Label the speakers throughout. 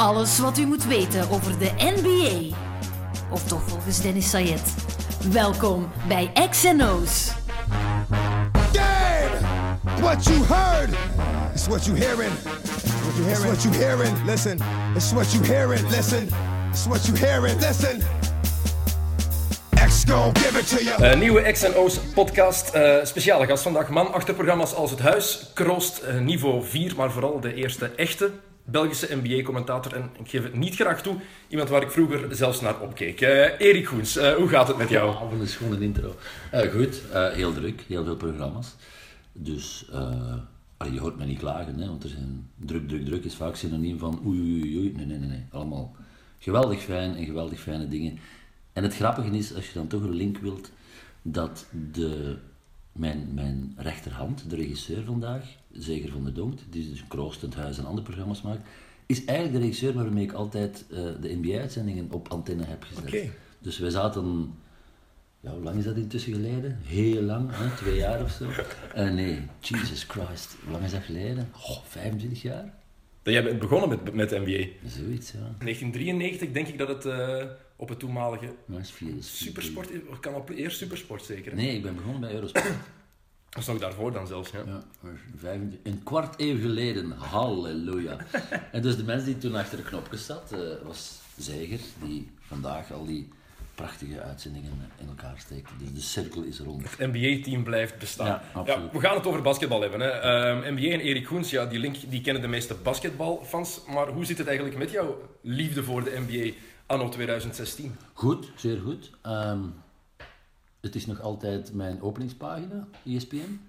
Speaker 1: Alles wat u moet weten over de NBA. Of toch volgens Dennis Sayed. Welkom bij XNO's.
Speaker 2: Game! What you heard is what you hearing. What you hearing? It's what you hearing. Listen. It's what you hearing. Listen. It's what you hearing. Listen. X gon' give it to you.
Speaker 3: Uh, nieuwe X&O's podcast. Uh, speciale gast vandaag. Man achter programma's als Het Huis, Kroost, uh, niveau 4, maar vooral de eerste echte Belgische NBA-commentator. En ik geef het niet graag toe, iemand waar ik vroeger zelfs naar opkeek. Erik Goens, hoe gaat het met jou?
Speaker 4: Ja, een schone intro. goed, heel druk, heel veel programma's. Dus je hoort me niet klagen, hè, want er zijn druk, druk, druk is vaak synoniem van oei, oei, oei. Nee, nee, nee, nee. Allemaal geweldig fijn en geweldig fijne dingen. En het grappige is, als je dan toch een link wilt, dat de, mijn, mijn rechterhand, de regisseur vandaag, Zeger van der Donkt, die dus Kroost, het Huis en andere programma's maakt, is eigenlijk de regisseur waarmee ik altijd uh, de NBA-uitzendingen op antenne heb gezet.
Speaker 3: Okay.
Speaker 4: Dus wij zaten, ja, hoe lang is dat intussen geleden? Heel lang, hè? twee jaar of zo. Uh, nee, Jesus Christ, hoe lang is dat geleden? Oh, 25 jaar?
Speaker 3: Dat jij bent begonnen met, met NBA?
Speaker 4: Zoiets, ja.
Speaker 3: 1993 denk ik dat het... Uh op het toenmalige supersport. Kan op eerst supersport zeker?
Speaker 4: Nee, ik ben begonnen bij Eurosport.
Speaker 3: Dat is nog daarvoor dan zelfs, ja.
Speaker 4: ja een kwart eeuw geleden, halleluja. en dus de mens die toen achter de knopjes zat, uh, was Zeiger, die vandaag al die prachtige uitzendingen in elkaar steekt. Dus de cirkel is rond.
Speaker 3: Het NBA-team blijft bestaan.
Speaker 4: Ja,
Speaker 3: we gaan het over basketbal hebben. Hè. Ehm, NBA en Erik Goens, ja, die link die kennen de meeste basketbalfans. Maar hoe zit het eigenlijk met jouw liefde voor de NBA? Anno 2016?
Speaker 4: Goed, zeer goed. Um, het is nog altijd mijn openingspagina, ESPN.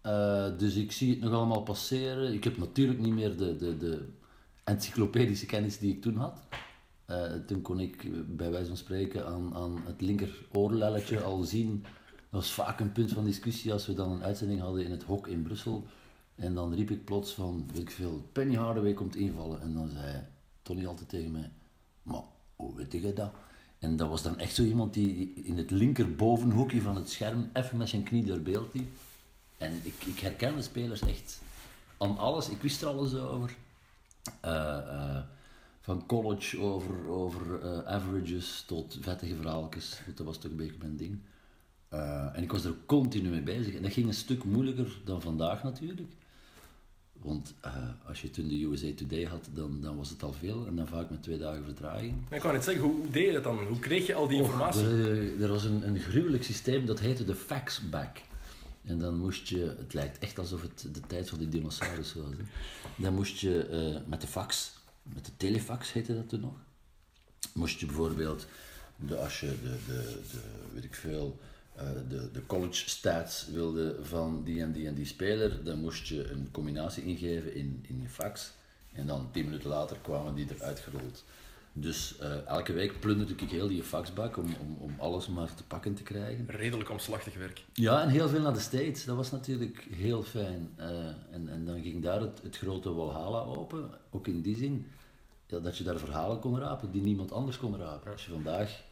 Speaker 4: Eh, dus ik zie het nog allemaal passeren. Ik heb natuurlijk niet meer de, de, de encyclopedische kennis die ik toen had. Uh, toen kon ik bij wijze van spreken aan, aan het linker oorlelletje al zien. Dat was vaak een punt van discussie als we dan een uitzending hadden in het hok in Brussel. En dan riep ik plots van, weet ik veel, Penny Hardaway komt invallen. En dan zei Tony altijd tegen mij, maar hoe weet je dat? En dat was dan echt zo iemand die in het linkerbovenhoekje van het scherm even met zijn knie door beeld liep. En ik, ik herken de spelers echt aan alles. Ik wist er alles over. Uh, uh, van college over, over uh, averages tot vettige verhaaltjes. Dat was toch een beetje mijn ding. en ik was er continu mee bezig. En dat ging een stuk moeilijker dan vandaag natuurlijk. Want uh, als je toen de USA Today had, dan, dan was het al veel en dan vaak met twee dagen vertraging.
Speaker 3: Ik kan niet zeggen, hoe deed je dat dan? Hoe kreeg je al die informatie?
Speaker 4: er, er, was een, een gruwelijk systeem, dat heette de faxback. En dan moest je, het lijkt echt alsof het de tijd van de dinosaurus was. Hè. Dan moest je uh, met de fax, met de telefax heette dat toen nog, moest je bijvoorbeeld, de, als je de, de, de weet ik veel, de, de college stats wilde van die en die en die speler, dan moest je een combinatie ingeven in, in je fax. En dan tien minuten later kwamen die eruit gerold. Dus uh, elke week plunderde ik heel die faxbak om, om, om alles maar te pakken te krijgen.
Speaker 3: Redelijk omslachtig werk.
Speaker 4: Ja, en heel veel naar de States. Dat was natuurlijk heel fijn. Uh, en, en dan ging daar het, het grote Walhalla open. Ook in die zin ja, dat je daar verhalen kon rapen die niemand anders kon rapen. Als je vandaag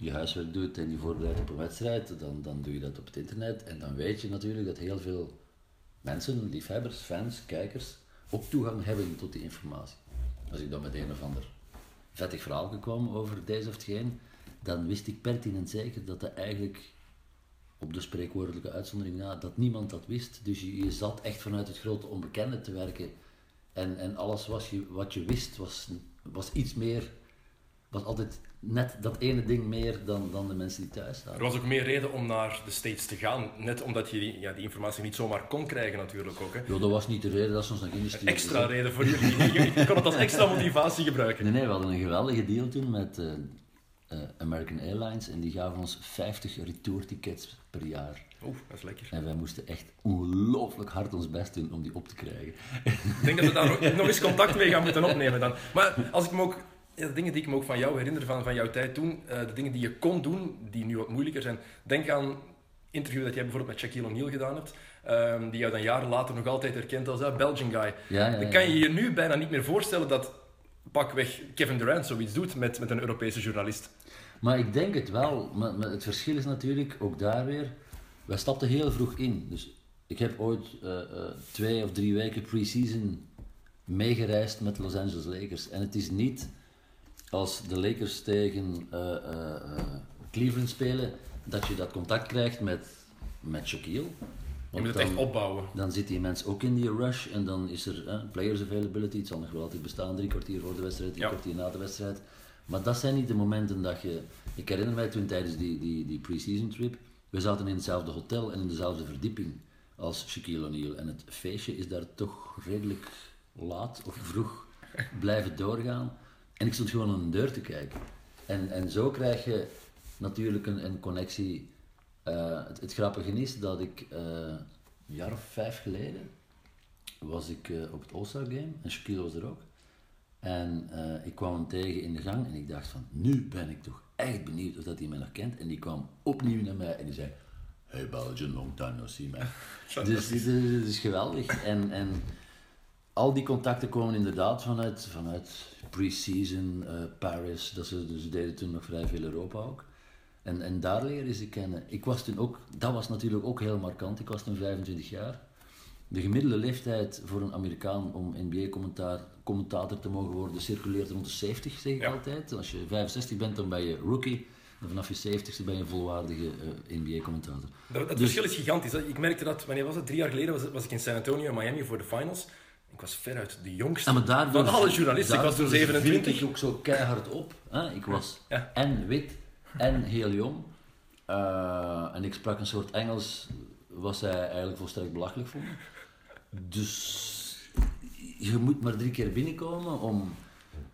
Speaker 4: je huiswerk doet en je voorbereidt op een wedstrijd, dan, dan doe je dat op het internet. En dan weet je natuurlijk dat heel veel mensen, liefhebbers, fans, kijkers, ook toegang hebben tot die informatie. Als ik dan met een of ander vettig verhaal kwam over deze of hetgeen, dan wist ik pertinent zeker dat dat eigenlijk op de spreekwoordelijke uitzondering na, dat niemand dat wist. Dus je, je zat echt vanuit het grote onbekende te werken. En, en alles was je, wat je wist was, was iets meer, was altijd net dat ene ding meer dan, dan de mensen die thuis staan.
Speaker 3: Er was ook meer reden om naar de States te gaan, net omdat je die, ja, die informatie niet zomaar kon krijgen natuurlijk ook. Hè.
Speaker 4: Jo, dat was niet de reden dat ze ons naar stuurden.
Speaker 3: Extra reden voor jullie. Je kon het als extra motivatie gebruiken.
Speaker 4: Nee, nee, we hadden een geweldige deal toen met uh, uh, American Airlines en die gaven ons 50 retourtickets per jaar.
Speaker 3: Oeh, dat is lekker.
Speaker 4: En wij moesten echt ongelooflijk hard ons best doen om die op te krijgen.
Speaker 3: Ik denk dat we daar nog, nog eens contact mee gaan moeten opnemen dan. Maar als ik me ook ja, de dingen die ik me ook van jou herinner, van, van jouw tijd toen, uh, de dingen die je kon doen, die nu wat moeilijker zijn. Denk aan interview dat jij bijvoorbeeld met Shaquille O'Neal gedaan hebt, um, die jou dan jaren later nog altijd herkent als uh, Belgian guy.
Speaker 4: Ja, ja,
Speaker 3: dan kan je je nu bijna niet meer voorstellen dat pakweg Kevin Durant zoiets doet met, met een Europese journalist.
Speaker 4: Maar ik denk het wel. Maar, maar het verschil is natuurlijk ook daar weer. Wij stapten heel vroeg in. Dus ik heb ooit uh, twee of drie weken pre-season meegereisd met Los Angeles Lakers. En het is niet als de Lakers tegen eh, eh, eh, Cleveland spelen, dat je dat contact krijgt met, met Shaquille.
Speaker 3: Je
Speaker 4: Want
Speaker 3: moet het echt
Speaker 4: dan-
Speaker 3: opbouwen.
Speaker 4: dan zit die mens ook in die rush en dan is er eh, players availability. Het zal nog wel altijd bestaan, drie kwartier voor de wedstrijd, drie
Speaker 3: Ja.
Speaker 4: kwartier na de wedstrijd. Maar dat zijn niet de momenten dat je... Ik herinner mij toen tijdens die, die, die pre-season trip, we zaten in hetzelfde hotel en in dezelfde verdieping als Shaquille O'Neal. En het feestje is daar toch redelijk laat of vroeg blijven doorgaan. En ik stond gewoon aan de deur te kijken. En, en zo krijg je natuurlijk een, een connectie. Eh, het, het grappige is dat ik eh, een jaar of vijf geleden was ik eh, op het All-Star Game en Shaquille was er ook. En ik kwam hem tegen in de gang en ik dacht van, nu ben ik toch echt benieuwd of dat hij mij nog kent. En die kwam opnieuw naar mij en die zei, hey Belgian, long time no see man. dus dit is, dit is geweldig. En, en al die contacten komen inderdaad vanuit, vanuit pre-season, eh, Paris, dat ze, dus deden toen nog vrij veel Europa ook. En, en daar leren ze kennen. Ik was toen ook, dat was natuurlijk ook heel markant, ik was toen 25 jaar. De gemiddelde leeftijd voor een Amerikaan om NBA-commentator te mogen worden circuleert rond de 70, zeg ik
Speaker 3: Ja.
Speaker 4: altijd. Als je 65 bent, dan ben je rookie. En vanaf je 70ste ben je een volwaardige eh, NBA-commentator.
Speaker 3: Dat, het
Speaker 4: Dus-
Speaker 3: verschil is gigantisch. Ik merkte dat, wanneer was het? Drie jaar geleden was, was ik in San Antonio en Miami voor de finals. Ik was veruit de jongste
Speaker 4: Ja, maar daardoor,
Speaker 3: van alle journalisten. Ik was toen
Speaker 4: daardoor viel
Speaker 3: 27.
Speaker 4: ik ook zo keihard op. Hè? Ik was
Speaker 3: Ja.
Speaker 4: en wit en heel jong. Eh, en ik sprak een soort Engels wat zij eigenlijk volstrekt belachelijk vonden. Dus je moet maar drie keer binnenkomen om...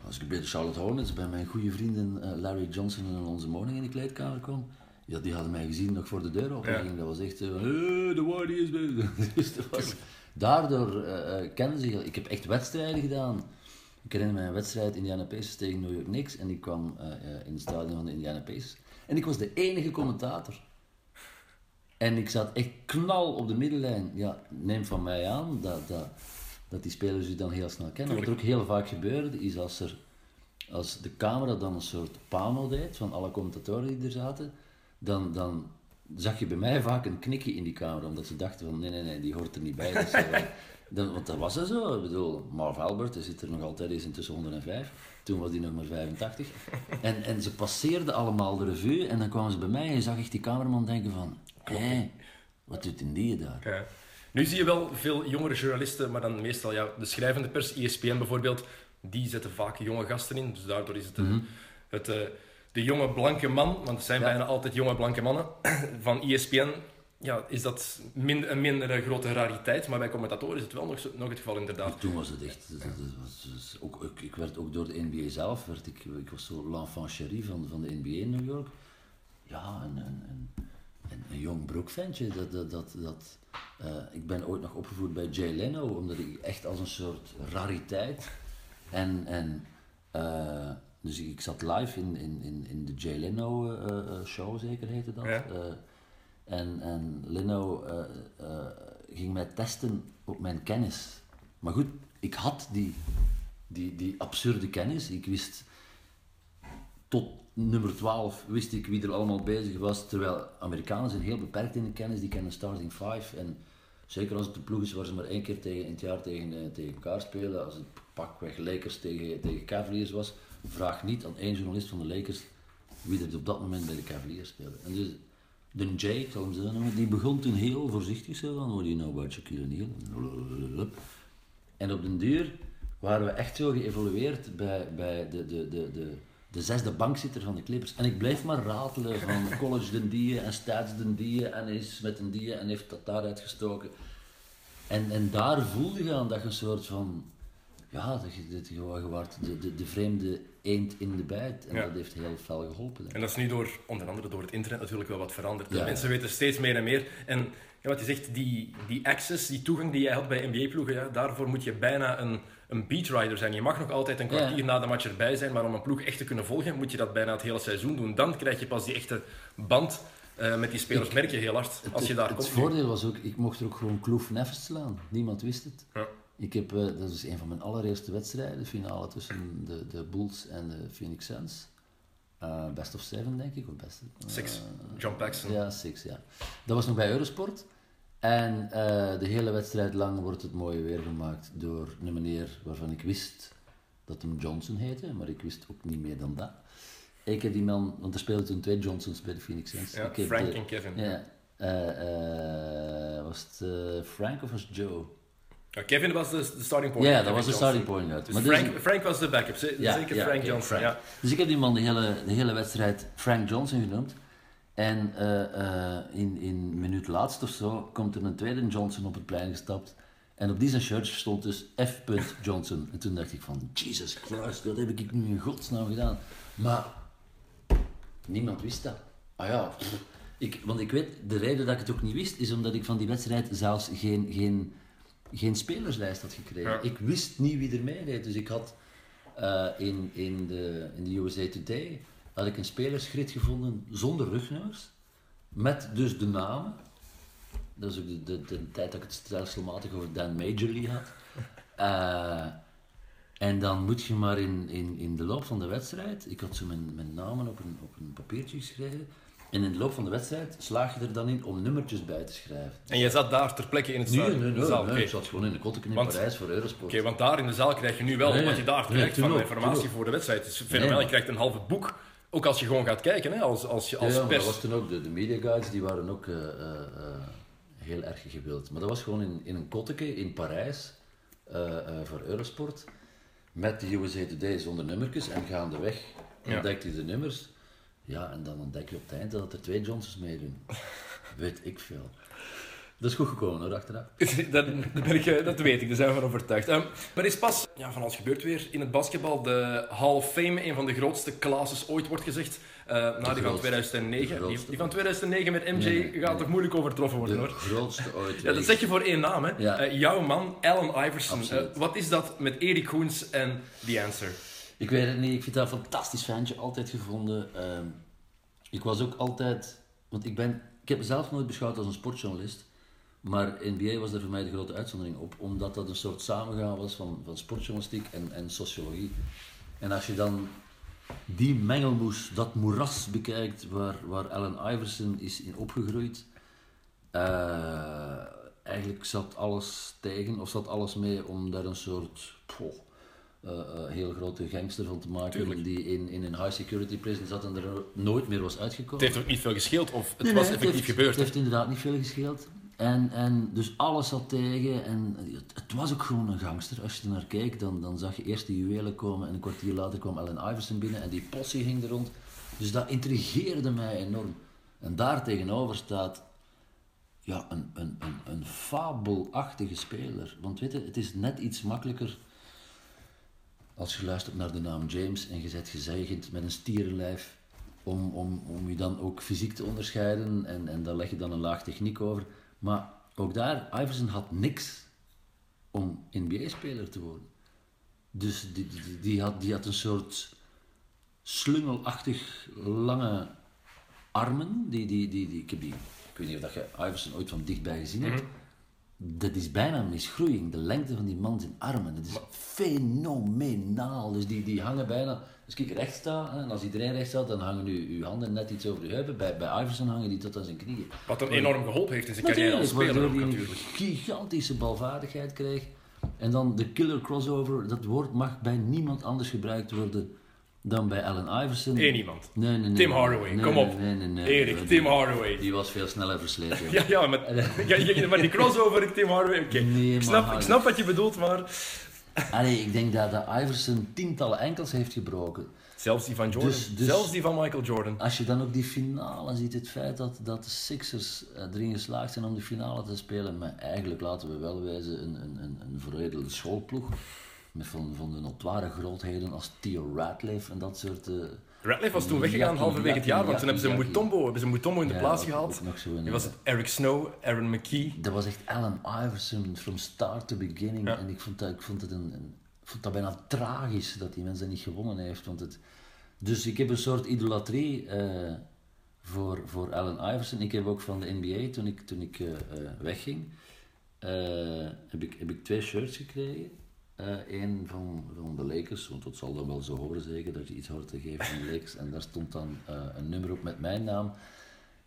Speaker 4: Als ik bij de Charlotte Hornets bij mijn goede vrienden eh, Larry Johnson en onze morning in de kleedkamer kwam, ja, die hadden mij gezien nog voor de deur open.
Speaker 3: Ja.
Speaker 4: Dat was echt zo van, "Hey, de is dus dat was, daardoor eh eh, kennen ze... Ik heb echt wedstrijden gedaan. Ik herinner me een wedstrijd Indiana Pacers tegen New York Knicks en ik kwam eh, in het stadion van de Indiana Pacers. En ik was de enige commentator. En ik zat echt knal op de middenlijn. Ja, neem van mij aan dat, dat, dat die spelers u dan heel snel kennen. Wat er ook heel vaak gebeurde, is als, er, als de camera dan een soort pano deed van alle commentatoren die er zaten, dan, dan zag je bij mij vaak een knikje in die camera, omdat ze dachten van nee, nee, nee, die hoort er niet bij. Is, eh, dan, want dat was er zo. Ik bedoel, Marv Albert, die zit er nog altijd, is intussen 105. Toen was hij nog maar 85. En, en ze passeerden allemaal de revue en dan kwamen ze bij mij en zag ik die cameraman denken van, hé, wat doet een die daar?
Speaker 3: Ja. Nu zie je wel veel jongere journalisten, maar dan meestal ja, de schrijvende pers, ESPN bijvoorbeeld, die zetten vaak jonge gasten in. Dus daardoor is het, eh, het eh, de jonge blanke man, want het zijn.
Speaker 4: Ja.
Speaker 3: bijna altijd jonge blanke mannen, van ESPN. Ja, is dat min, een minder grote rariteit, maar bij commentatoren is het wel nog, zo- nog het geval inderdaad.
Speaker 4: Toen was het echt, dat, dat was, dus ook, ik, ik werd ook door de NBA zelf, werd ik, ik was zo l'enfant chéri van, van de NBA in New York. Ja, een, een, een, een, een jong broekventje. Dat, dat, dat, dat, eh, ik ben ooit nog opgevoed bij Jay Leno, omdat ik echt als een soort rariteit. En, en eh, dus ik, zat live in, in, in, in de Jay Leno eh, eh, show, zeker heette dat.
Speaker 3: Ja.
Speaker 4: Eh, en, en Leno ging mij testen op mijn kennis. Maar goed, ik had die, die, die absurde kennis. Ik wist tot nummer 12 wist ik wie er allemaal bezig was. Terwijl Amerikanen zijn heel beperkt in de kennis, die kennen starting five. En zeker als het de ploeg is waar ze maar één keer tegen, in het jaar tegen, tegen elkaar spelen. Als het pakweg Lakers tegen, tegen Cavaliers was, vraag niet aan één journalist van de Lakers wie er op dat moment bij de Cavaliers speelde. En dus de Jay, ik zal hem zo noemen, die begon toen heel voorzichtig zo van, what do you know about Shaquille? En op den duur waren we echt zo geëvolueerd bij, bij de, de, de, de, de zesde bankzitter van de Clippers. En ik bleef maar ratelen van college den die en stats den die en is met een die en heeft dat daaruit gestoken. En, en daar voelde je aan dat je een soort van, ja, dat je, dat je, je de, de, de vreemde eend in de bijt. En
Speaker 3: Ja.
Speaker 4: dat heeft heel fel geholpen.
Speaker 3: En dat is nu door, onder andere door het internet natuurlijk wel wat veranderd.
Speaker 4: Ja.
Speaker 3: Mensen weten steeds meer en meer. En ja, wat je zegt, die, die access, die toegang die jij had bij NBA-ploegen, ja, daarvoor moet je bijna een, een beatrider zijn. Je mag nog altijd een kwartier
Speaker 4: Ja.
Speaker 3: na de match erbij zijn, maar om een ploeg echt te kunnen volgen, moet je dat bijna het hele seizoen doen. Dan krijg je pas die echte band eh, met die spelers,
Speaker 4: Ik-
Speaker 3: merk je heel hard. Als je daar
Speaker 4: het
Speaker 3: komt.
Speaker 4: voordeel was ook, ik mocht er ook gewoon kloef neffens slaan. Niemand wist het.
Speaker 3: Ja.
Speaker 4: Ik heb, eh, dat is een van mijn allereerste wedstrijden, de finale tussen de, de Bulls en de Phoenix Suns. Eh, best of seven, denk ik. Of best, eh,
Speaker 3: Six. John Paxson.
Speaker 4: Ja, six, ja. Dat was nog bij Eurosport. En de hele wedstrijd lang wordt het mooie weer gemaakt door een meneer waarvan ik wist dat hem Johnson heette, maar ik wist ook niet meer dan dat. Ik heb die man, want er speelden toen twee Johnsons bij de Phoenix Suns.
Speaker 3: Ja, Frank
Speaker 4: de-
Speaker 3: en Kevin.
Speaker 4: Ja. was het Frank of was het Joe?
Speaker 3: Ja, Kevin was de, de starting point.
Speaker 4: Ja, dat was de starting point guard.
Speaker 3: Dus
Speaker 4: Maar
Speaker 3: Frank,
Speaker 4: dus-
Speaker 3: Frank was de backup, zeker
Speaker 4: ja,
Speaker 3: Frank Johnson.
Speaker 4: Frank.
Speaker 3: Ja.
Speaker 4: Dus ik heb die man de hele, de hele wedstrijd Frank Johnson genoemd. En eh, eh, in, in minuut laatst of zo komt er een tweede Johnson op het plein gestapt. En op die shirt stond dus F. Johnson. En toen dacht ik van, Jesus Christ, wat heb ik nu in godsnaam gedaan? Maar niemand wist dat. Ah ja, ik, want ik weet, de reden dat ik het ook niet wist, is omdat ik van die wedstrijd zelfs geen, geen, geen spelerslijst had gekregen.
Speaker 3: Ja.
Speaker 4: Ik wist niet wie er meedeed, dus ik had eh, in, in, de, in de USA Today had ik een spelersgrid gevonden zonder rugnummers, met dus de namen. Dat is ook de, de, de tijd dat ik het stelselmatig over Dan Majorly had. Eh, en dan moet je maar in, in, in de loop van de wedstrijd, ik had zo mijn, mijn namen op een, op een papiertje geschreven, en in de loop van de wedstrijd slaag je er dan in om nummertjes bij te schrijven.
Speaker 3: En jij zat daar ter plekke in het stadion,
Speaker 4: nee, nee,
Speaker 3: zaal.
Speaker 4: nee, ik zat gewoon in de kotteken in
Speaker 3: Want-
Speaker 4: Parijs voor Eurosport.
Speaker 3: Oké, want daar in de zaal krijg je nu wel wat je daar krijgt van informatie voor de wedstrijd. Het is fenomenaal. Je krijgt een halve boek, ook als je gewoon gaat kijken, hè, als, als, je, als
Speaker 4: ja, dat was toen ook, de, de media guides die waren ook eh, eh, eh, heel erg gewild. Maar dat was gewoon in, in een kotteke in Parijs voor Eurosport. Met de USA Today zonder nummertjes en gaandeweg
Speaker 3: Ja.
Speaker 4: ontdekte je de nummers. Ja, en dan ontdek je op het eind dat er twee Johnsons meedoen. Weet ik veel. Dat is goed gekomen hoor, achteraf.
Speaker 3: dat, ben ik, eh, dat weet ik, daar zijn we van overtuigd. Ehm, maar is pas, ja, van alles gebeurt weer in het basketbal, de Hall of Fame, een van de grootste classes ooit wordt gezegd. na die van
Speaker 4: grootste.
Speaker 3: 2009.
Speaker 4: De
Speaker 3: Die, van 2009 met MJ
Speaker 4: Nee, nee,
Speaker 3: gaat
Speaker 4: nee.
Speaker 3: toch moeilijk overtroffen worden
Speaker 4: De
Speaker 3: hoor.
Speaker 4: grootste ooit.
Speaker 3: Ja, dat zeg je voor één naam, hè?
Speaker 4: Ja.
Speaker 3: Eh, jouw man, Allen Iverson. Wat is dat met Erik Koens en The Answer?
Speaker 4: Ik weet het niet, ik vind dat een fantastisch ventje, altijd gevonden. Ehm, ik was ook altijd, want ik ben, ik heb mezelf nooit beschouwd als een sportjournalist, maar NBA was er voor mij de grote uitzondering op, omdat dat een soort samengaan was van, van sportjournalistiek en, en sociologie. En als je dan die mengelmoes, dat moeras bekijkt waar, waar Allen Iverson is in opgegroeid, eh, eigenlijk zat alles tegen, of zat alles mee om daar een soort eh, eh, heel grote gangster van te maken,
Speaker 3: Tuurlijk.
Speaker 4: die in, in een high security prison zat en er nooit meer was uitgekomen.
Speaker 3: Het heeft ook niet veel gescheeld, of het
Speaker 4: Nee,
Speaker 3: was effectief
Speaker 4: heeft,
Speaker 3: gebeurd.
Speaker 4: Het heeft inderdaad niet veel gescheeld. En, en dus alles zat tegen. En het, het was ook gewoon een gangster. Als je er naar keek, dan, dan zag je eerst die juwelen komen. En een kwartier later kwam Allen Iverson binnen. En die possie ging er rond. Dus dat intrigeerde mij enorm. En daar tegenover staat ja, een, een, een, een fabelachtige speler. Want weet je, het is net iets makkelijker als je luistert naar de naam James en je zet gezegend met een stierenlijf om, om, om je dan ook fysiek te onderscheiden en, en daar leg je dan een laag techniek over. Maar ook daar, Iverson had niks om NBA-speler te worden. Dus die, die, die, had, die had een soort slungelachtig lange armen. Die, die, die, die, ik, heb die, ik weet niet of dat je Iverson ooit van dichtbij gezien hebt. Dat is bijna een misgroeiing, de lengte van die man zijn armen. Dat is fenomenaal. Dus die, die hangen bijna... Als ik recht sta, hè, en als iedereen recht staat, dan hangen nu uw handen net iets over de heupen. Bij, bij Iverson hangen die tot aan zijn knieën.
Speaker 3: Wat hem enorm geholpen heeft in zijn carrière als
Speaker 4: Natuurlijk,
Speaker 3: speler ook natuurlijk.
Speaker 4: gigantische balvaardigheid kreeg. En dan de killer crossover, dat woord mag bij niemand anders gebruikt worden dan bij Allen Iverson.
Speaker 3: Eén iemand.
Speaker 4: Nee, nee, nee.
Speaker 3: Tim Hardaway,
Speaker 4: Nee,
Speaker 3: kom op.
Speaker 4: Nee, nee, nee.
Speaker 3: Erik,
Speaker 4: Die-
Speaker 3: Tim Hardaway.
Speaker 4: Die was veel sneller versleten.
Speaker 3: Ja, ja, met, ja, maar die crossover, Tim Hardaway, oké. Ik,
Speaker 4: maar
Speaker 3: snap, ik snap wat je bedoelt, maar...
Speaker 4: Allee, ik denk dat, dat Iverson tientallen enkels heeft gebroken.
Speaker 3: Zelfs die van Jordan.
Speaker 4: Dus- dus-
Speaker 3: Zelfs die van Michael Jordan.
Speaker 4: Als je dan ook die finale ziet, het feit dat, dat de Sixers eh, erin geslaagd zijn om die finale te spelen, maar eigenlijk laten we wel wijzen een, een, een, een schoolploeg. Van, van de notoire grootheden als Theo Radcliffe en dat soort... eh,
Speaker 3: Radcliffe was toen weggegaan halverwege het jaar, want toen hebben ze Mutombo, hebben ze Mutombo in de
Speaker 4: Ja,
Speaker 3: plaats gehaald. Die was het Eric Snow, Aaron McKee.
Speaker 4: Dat was echt Allen Iverson, from start to beginning.
Speaker 3: Ja.
Speaker 4: En ik vond dat, ik vond het een, vond dat bijna tragisch dat die mensen niet gewonnen heeft. Want het, dus ik heb een soort idolatrie eh, voor, voor Allen Iverson. Ik heb ook van de NBA, toen ik, toen ik eh, wegging, heb, ik, heb ik twee shirts gekregen. Eén van, van de Lakers, want dat zal dan wel zo horen zeker, dat je iets hoort te geven van de Lakers. En daar stond dan eh, een nummer op met mijn naam.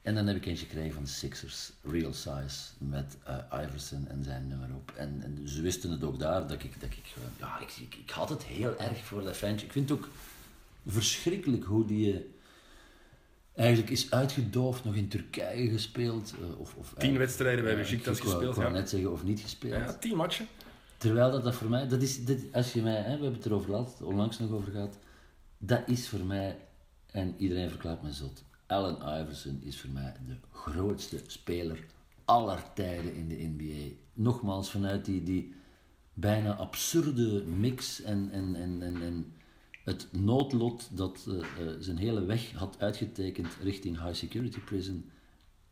Speaker 4: En dan heb ik eentje gekregen van de Sixers, Real Size, met uh, Iverson en zijn nummer op. En, en, ze wisten het ook daar, dat ik, dat ik, ja, ik, ik, ik had het heel erg voor dat ventje. Ik vind het ook verschrikkelijk hoe die eigenlijk is uitgedoofd, nog in Turkije gespeeld. Uh, of, of,
Speaker 3: tien wedstrijden bij Besiktas gespeeld.
Speaker 4: Ik kan net zeggen, of niet gespeeld.
Speaker 3: Ja, tien matchen.
Speaker 4: Terwijl dat, dat voor mij, dat is, als je mij, hè, we hebben het erover gehad, onlangs nog over gehad, dat is voor mij, en iedereen verklaart me zot, Allen Iverson is voor mij de grootste speler aller tijden in de NBA. Nogmaals, vanuit die, die bijna absurde mix en, en, en, en, en het noodlot dat uh, uh, zijn hele weg had uitgetekend richting high security prison.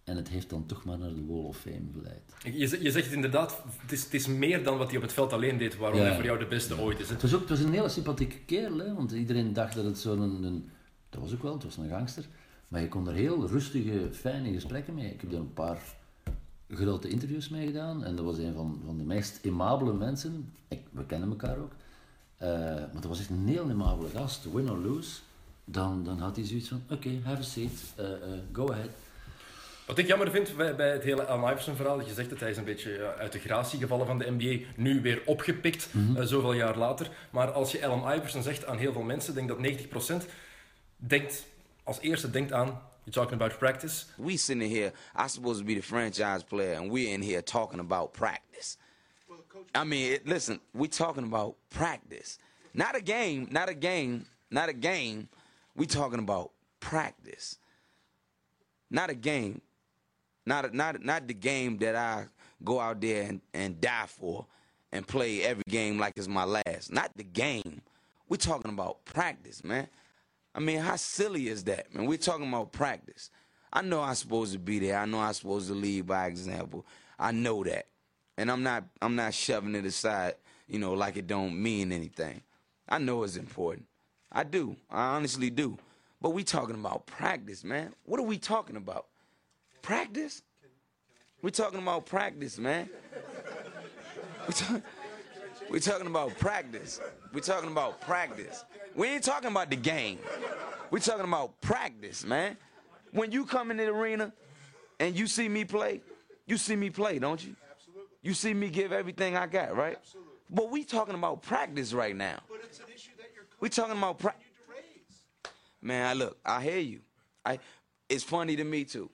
Speaker 4: En het heeft dan toch maar naar de Wall of Fame geleid.
Speaker 3: Je, je zegt inderdaad, het is, het is meer dan wat hij op het veld alleen deed, waarom hij voor jou de beste ooit is.
Speaker 4: Het was ook het was een hele sympathieke kerel, hè? want iedereen dacht dat het zo'n... Een, een, dat was ook wel, het was een gangster. Maar je kon er heel rustige, fijne gesprekken mee. Ik heb er een paar grote interviews mee gedaan. En dat was een van, van de meest aimabele mensen. Ik, we kennen elkaar ook. Uh, maar dat was echt een heel aimabele gast. Win or lose. Dan, dan had hij zoiets van, oké, okay, have a seat. Uh, uh, go ahead.
Speaker 3: Wat ik jammer vind bij, bij het hele Allen Iverson verhaal, je zegt dat hij is een beetje uit de gratie gevallen van de NBA, nu weer opgepikt, mm -hmm. zoveel jaar later. Maar als je Allen Iverson zegt aan heel veel mensen, denk dat 90% denkt als eerste denkt aan, you're talking about practice.
Speaker 5: We sitting here, I'm supposed to be the franchise player, and we're in here talking about practice. I mean, it, listen, we're talking about practice. Not a game, not a game, not a game. we talking about practice. Not a game. Not, not, not the game that I go out there and, and die for and play every game like it's my last. Not the game. We're talking about practice, man. I mean, how silly is that, man? We're talking about practice. I know I'm supposed to be there. I know I'm supposed to lead by example. I know that. And I'm not I'm not shoving it aside, you know, like it don't mean anything. I know it's important. I do. I honestly do. But we talking about practice, man. What are we talking about? Practice? We're talking about practice, man. We talk, we're talking about practice. We're talking about practice. We ain't talking about the game. We're talking about practice, man. When you come in the arena and you see me play, you see me play, don't you?
Speaker 6: Absolutely.
Speaker 5: You see me give everything I got, right?
Speaker 6: Absolutely.
Speaker 5: But we talking about practice right now.
Speaker 6: But it's an issue that you're
Speaker 5: We talking about pra-
Speaker 6: you to raise.
Speaker 5: Man, I look, I hear you. I it's funny to me too.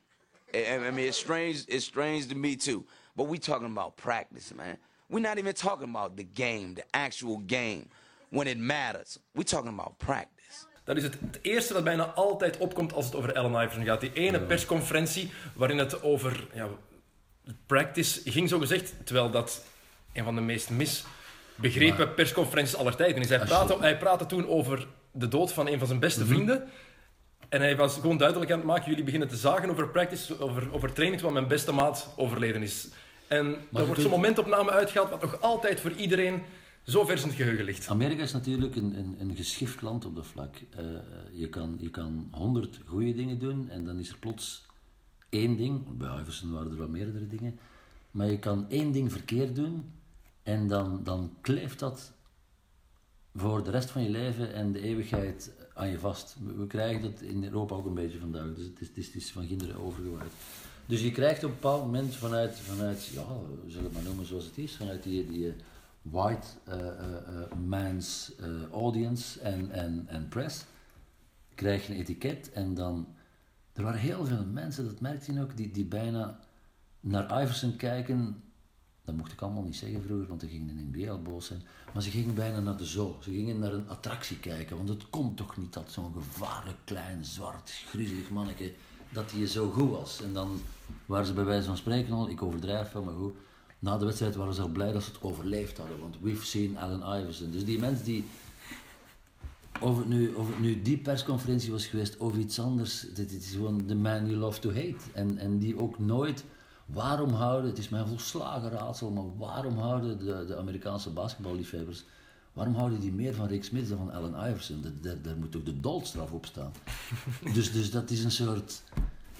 Speaker 5: I, mean, it's strange. It's strange to me too. But we talking about practice, man. We're not even talking about the game, the actual game, when it matters. We're talking about practice.
Speaker 3: Dat is het, het, eerste dat bijna altijd opkomt als het over Allen Iverson gaat. Die ene persconferentie waarin het over ja, practice ging, zo gezegd. Terwijl dat een van de meest misbegrepen maar, persconferenties aller tijden is. Hij praatte, hij praatte toen over de dood van een van zijn beste mm -hmm. En hij was gewoon duidelijk aan het maken: jullie beginnen te zagen over practice, over, over training, terwijl mijn beste maat overleden is. En maar er wordt zo'n momentopname uitgehaald, wat nog altijd voor iedereen zo vers in het geheugen ligt.
Speaker 4: Amerika is natuurlijk een, een, een geschift land op dat vlak. Uh, je, kan, je kan honderd goede dingen doen en dan is er plots één ding. Bij Iverson waren er wel meerdere dingen. Maar je kan één ding verkeerd doen en dan, dan kleeft dat voor de rest van je leven en de eeuwigheid aan je vast. We, krijgen dat in Europa ook een beetje vandaag, dus het is, het is, is van kinderen overgewaaid. Dus je krijgt op een bepaald moment vanuit, vanuit ja, we zullen het maar noemen zoals het is, vanuit die, die white uh, uh, man's audience en, en, en press, krijg je een etiket en dan... Er waren heel veel mensen, dat merkte je ook, die, die bijna naar Iverson kijken. Dat mocht ik allemaal niet zeggen vroeger, want dan gingen in al boos zijn. Maar ze gingen bijna naar de zoo. Ze gingen naar een attractie kijken, want het komt toch niet dat zo'n gevaarlijk, klein, zwart, griezelig manneke dat hij zo goed was. En dan waren ze bij wijze van spreken al, ik overdrijf wel, maar goed. Na de wedstrijd waren ze al blij dat ze het overleefd hadden, want we've seen Allen Iverson. Dus die mensen die, of het nu, of het nu die persconferentie was geweest of iets anders, dit is gewoon the man you love to hate. En, en die ook nooit, waarom houden, het is mijn volslagen raadsel, maar waarom houden de, de Amerikaanse basketballiefhebbers Waarom houden die meer van Rick Smith dan van Allen Iverson? Daar, daar moet toch de doodstraf op staan. dus, dus dat is een soort...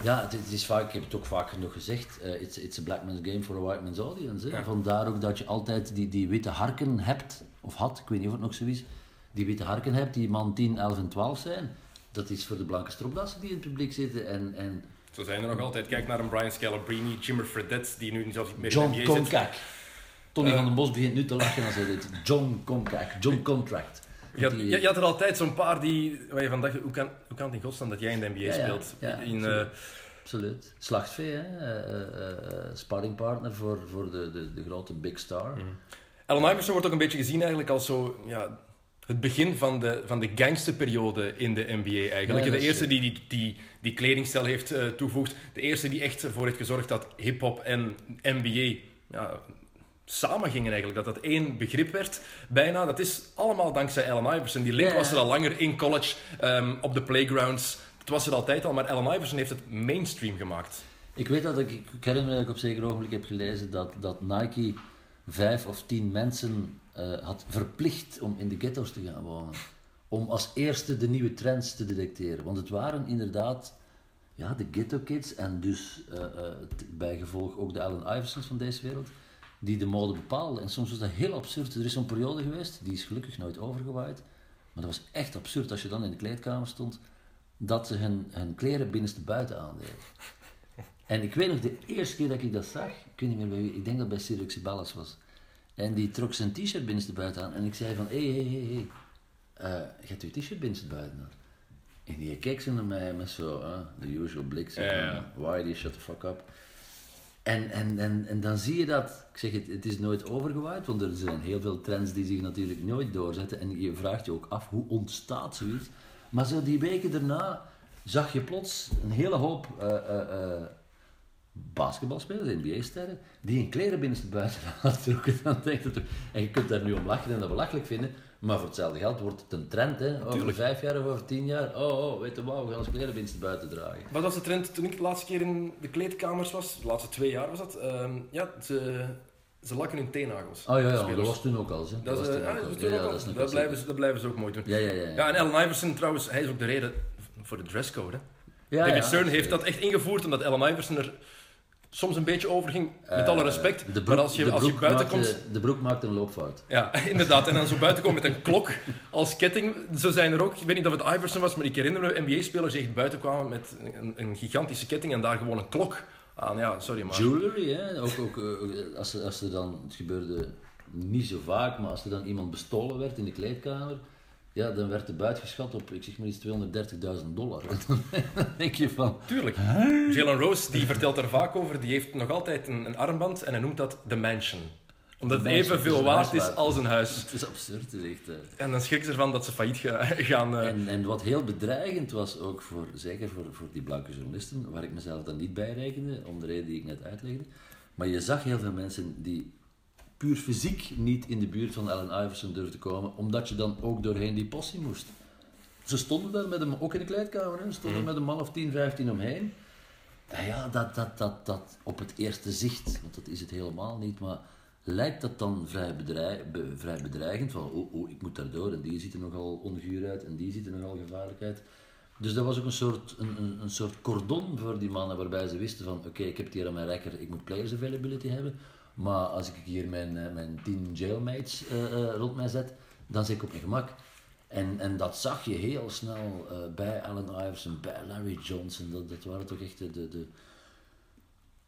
Speaker 4: Ja, het, het, is vaak, ik heb het ook vaak genoeg gezegd, uh, it's, it's a black man's game for a white man's audience. Ja. Vandaar ook dat je altijd die, die witte harken hebt, of had, ik weet niet of het nog zo is, die witte harken hebt die man 10, 11 en 12 zijn. Dat is voor de blanke stropdassen die in het publiek zitten. En, en
Speaker 3: Zo zijn er nog altijd. Kijk naar een Brian Scalabrine, Jimmer Fredette, die nu zelfs niet meer in
Speaker 4: John
Speaker 3: de NBA zit.
Speaker 4: Konkak. Tony
Speaker 3: Eh.
Speaker 4: van den Bos begint nu te lachen als hij dit. John Konkak. John Contract.
Speaker 3: Je had, je, je had er altijd zo'n paar die, waar je van dacht, hoe kan, hoe kan het in godsnaam dat jij in de NBA
Speaker 4: Ja,
Speaker 3: speelt?
Speaker 4: Ja,
Speaker 3: in,
Speaker 4: absoluut.
Speaker 3: eh,
Speaker 4: Absoluut. Slachtvee, hè? Eh, eh, eh, sparringpartner voor, voor de, de, de grote big star.
Speaker 3: Allen Iverson wordt ook een beetje gezien eigenlijk als zo, ja, het begin van de, van de gangsterperiode in de NBA eigenlijk.
Speaker 4: Ja,
Speaker 3: de eerste die die, die die kledingstijl heeft eh, toegevoegd. De eerste die echt ervoor heeft gezorgd dat hip-hop en NBA ja, samen gingen eigenlijk. Dat dat één begrip werd bijna. Dat is allemaal dankzij Allen Iverson. Die link
Speaker 4: Ja.
Speaker 3: was er al langer in college, ehm, op de playgrounds. Het was er altijd al, maar Allen Iverson heeft het mainstream gemaakt.
Speaker 4: Ik weet dat ik, ik herinner me dat ik op zeker ogenblik heb gelezen dat, dat Nike vijf of tien mensen eh, had verplicht om in de ghetto's te gaan wonen. Om als eerste de nieuwe trends te detecteren. Want het waren inderdaad ja, de ghetto kids en dus eh, eh, t- bij gevolg ook de Allen Iversons van deze wereld, die de mode bepaalden. En soms was dat heel absurd. Er is zo'n periode geweest, die is gelukkig nooit overgewaaid, maar dat was echt absurd als je dan in de kleedkamer stond, dat ze hun, hun kleren binnenste buiten aandeden. En ik weet nog, de eerste keer dat ik dat zag, ik niet meer bij ik denk dat bij Sirix Ballas was. En die trok zijn t-shirt binnenste buiten aan en ik zei van, hé, hé, hé, hé, je hebt je t-shirt binnenste buiten aan. En die keek zo naar mij met zo, eh, the usual blik, zo why die shut the fuck up. En, en, en, en dan zie je dat, ik zeg het, het is nooit overgewaaid, want er zijn heel veel trends die zich natuurlijk nooit doorzetten. En je vraagt je ook af, hoe ontstaat zoiets? Maar zo die weken daarna zag je plots een hele hoop eh, eh, basketbalspelers, NBA-sterren, die hun kleren binnenste buiten aantrokken. Dan denk en je kunt daar nu om lachen en dat belachelijk vinden, maar voor hetzelfde geld wordt het een trend, hè? Over vijf jaar of over tien jaar. Oh, oh, weet je wat, we gaan ons kleren binnenste buiten dragen.
Speaker 3: Wat was de trend toen ik de laatste keer in de kleedkamers was? De laatste twee jaar was dat. Ehm, ja, ze, ze lakken hun teennagels.
Speaker 4: Oh ja, ja, dat was toen ook al. Hè?
Speaker 3: Dat, dat, blijven, ze- dat blijven ze ook mooi doen.
Speaker 4: Ja, ja, ja.
Speaker 3: Ja, en Allen Iverson trouwens, hij is ook de reden voor de dresscode. Hè?
Speaker 4: Ja,
Speaker 3: David
Speaker 4: ja,
Speaker 3: Stern heeft dat echt ingevoerd omdat Allen Iverson er soms een beetje over ging. Met
Speaker 4: Eh,
Speaker 3: alle respect.
Speaker 4: De broek,
Speaker 3: maar als je, als je buiten
Speaker 4: maakte,
Speaker 3: komt.
Speaker 4: De broek maakt een loopfout.
Speaker 3: Ja, inderdaad. En dan zo buiten komen met een klok als ketting. Zo zijn er ook, ik weet niet of het Iverson was, maar ik herinner me NBA-spelers die echt buiten kwamen met een, een gigantische ketting en daar gewoon een klok aan. Ja, sorry maar.
Speaker 4: Jewelry, hè? Ook, ook eh, als, er, als er dan, het gebeurde niet zo vaak, maar als er dan iemand bestolen werd in de kleedkamer, ja, dan werd de buit geschat op, ik zeg maar iets, 230.000 dollar. En dan denk je van,
Speaker 3: Tuurlijk. Jalen Rose die vertelt er vaak over, die heeft nog altijd een, een armband en hij noemt dat de mansion. Omdat het evenveel
Speaker 4: dus
Speaker 3: waard is als een huis.
Speaker 4: het is absurd, het is echt... eh.
Speaker 3: En dan schrikken ze ervan dat ze failliet ga- gaan. eh,
Speaker 4: En, en wat heel bedreigend was, ook voor, zeker voor, voor die blanke journalisten, waar ik mezelf dan niet bij rekende, om de reden die ik net uitlegde, maar je zag heel veel mensen die puur fysiek niet in de buurt van Allen Iverson durfden komen, omdat je dan ook doorheen die possie moest. Ze stonden daar met hem, ook in de kleedkamer, hè, stonden met een man of 10, 15 omheen. En ja, dat, dat, dat, dat op het eerste zicht, want dat is het helemaal niet, maar lijkt dat dan vrij, bedreig, be- vrij bedreigend, van oh, oh, ik moet daardoor en die ziet er nogal onguur uit en die ziet er nogal gevaarlijk uit. Dus dat was ook een soort, een, een, een soort cordon voor die mannen, waarbij ze wisten van oké, ik heb het hier aan mijn rekker, ik moet players availability hebben, maar als ik hier mijn, eh, mijn tien jailmates eh, eh, rond mij zet, dan zit ik op mijn gemak. En, en dat zag je heel snel bij Allen Iverson, bij Larry Johnson. Dat, dat waren toch echt de, de, de,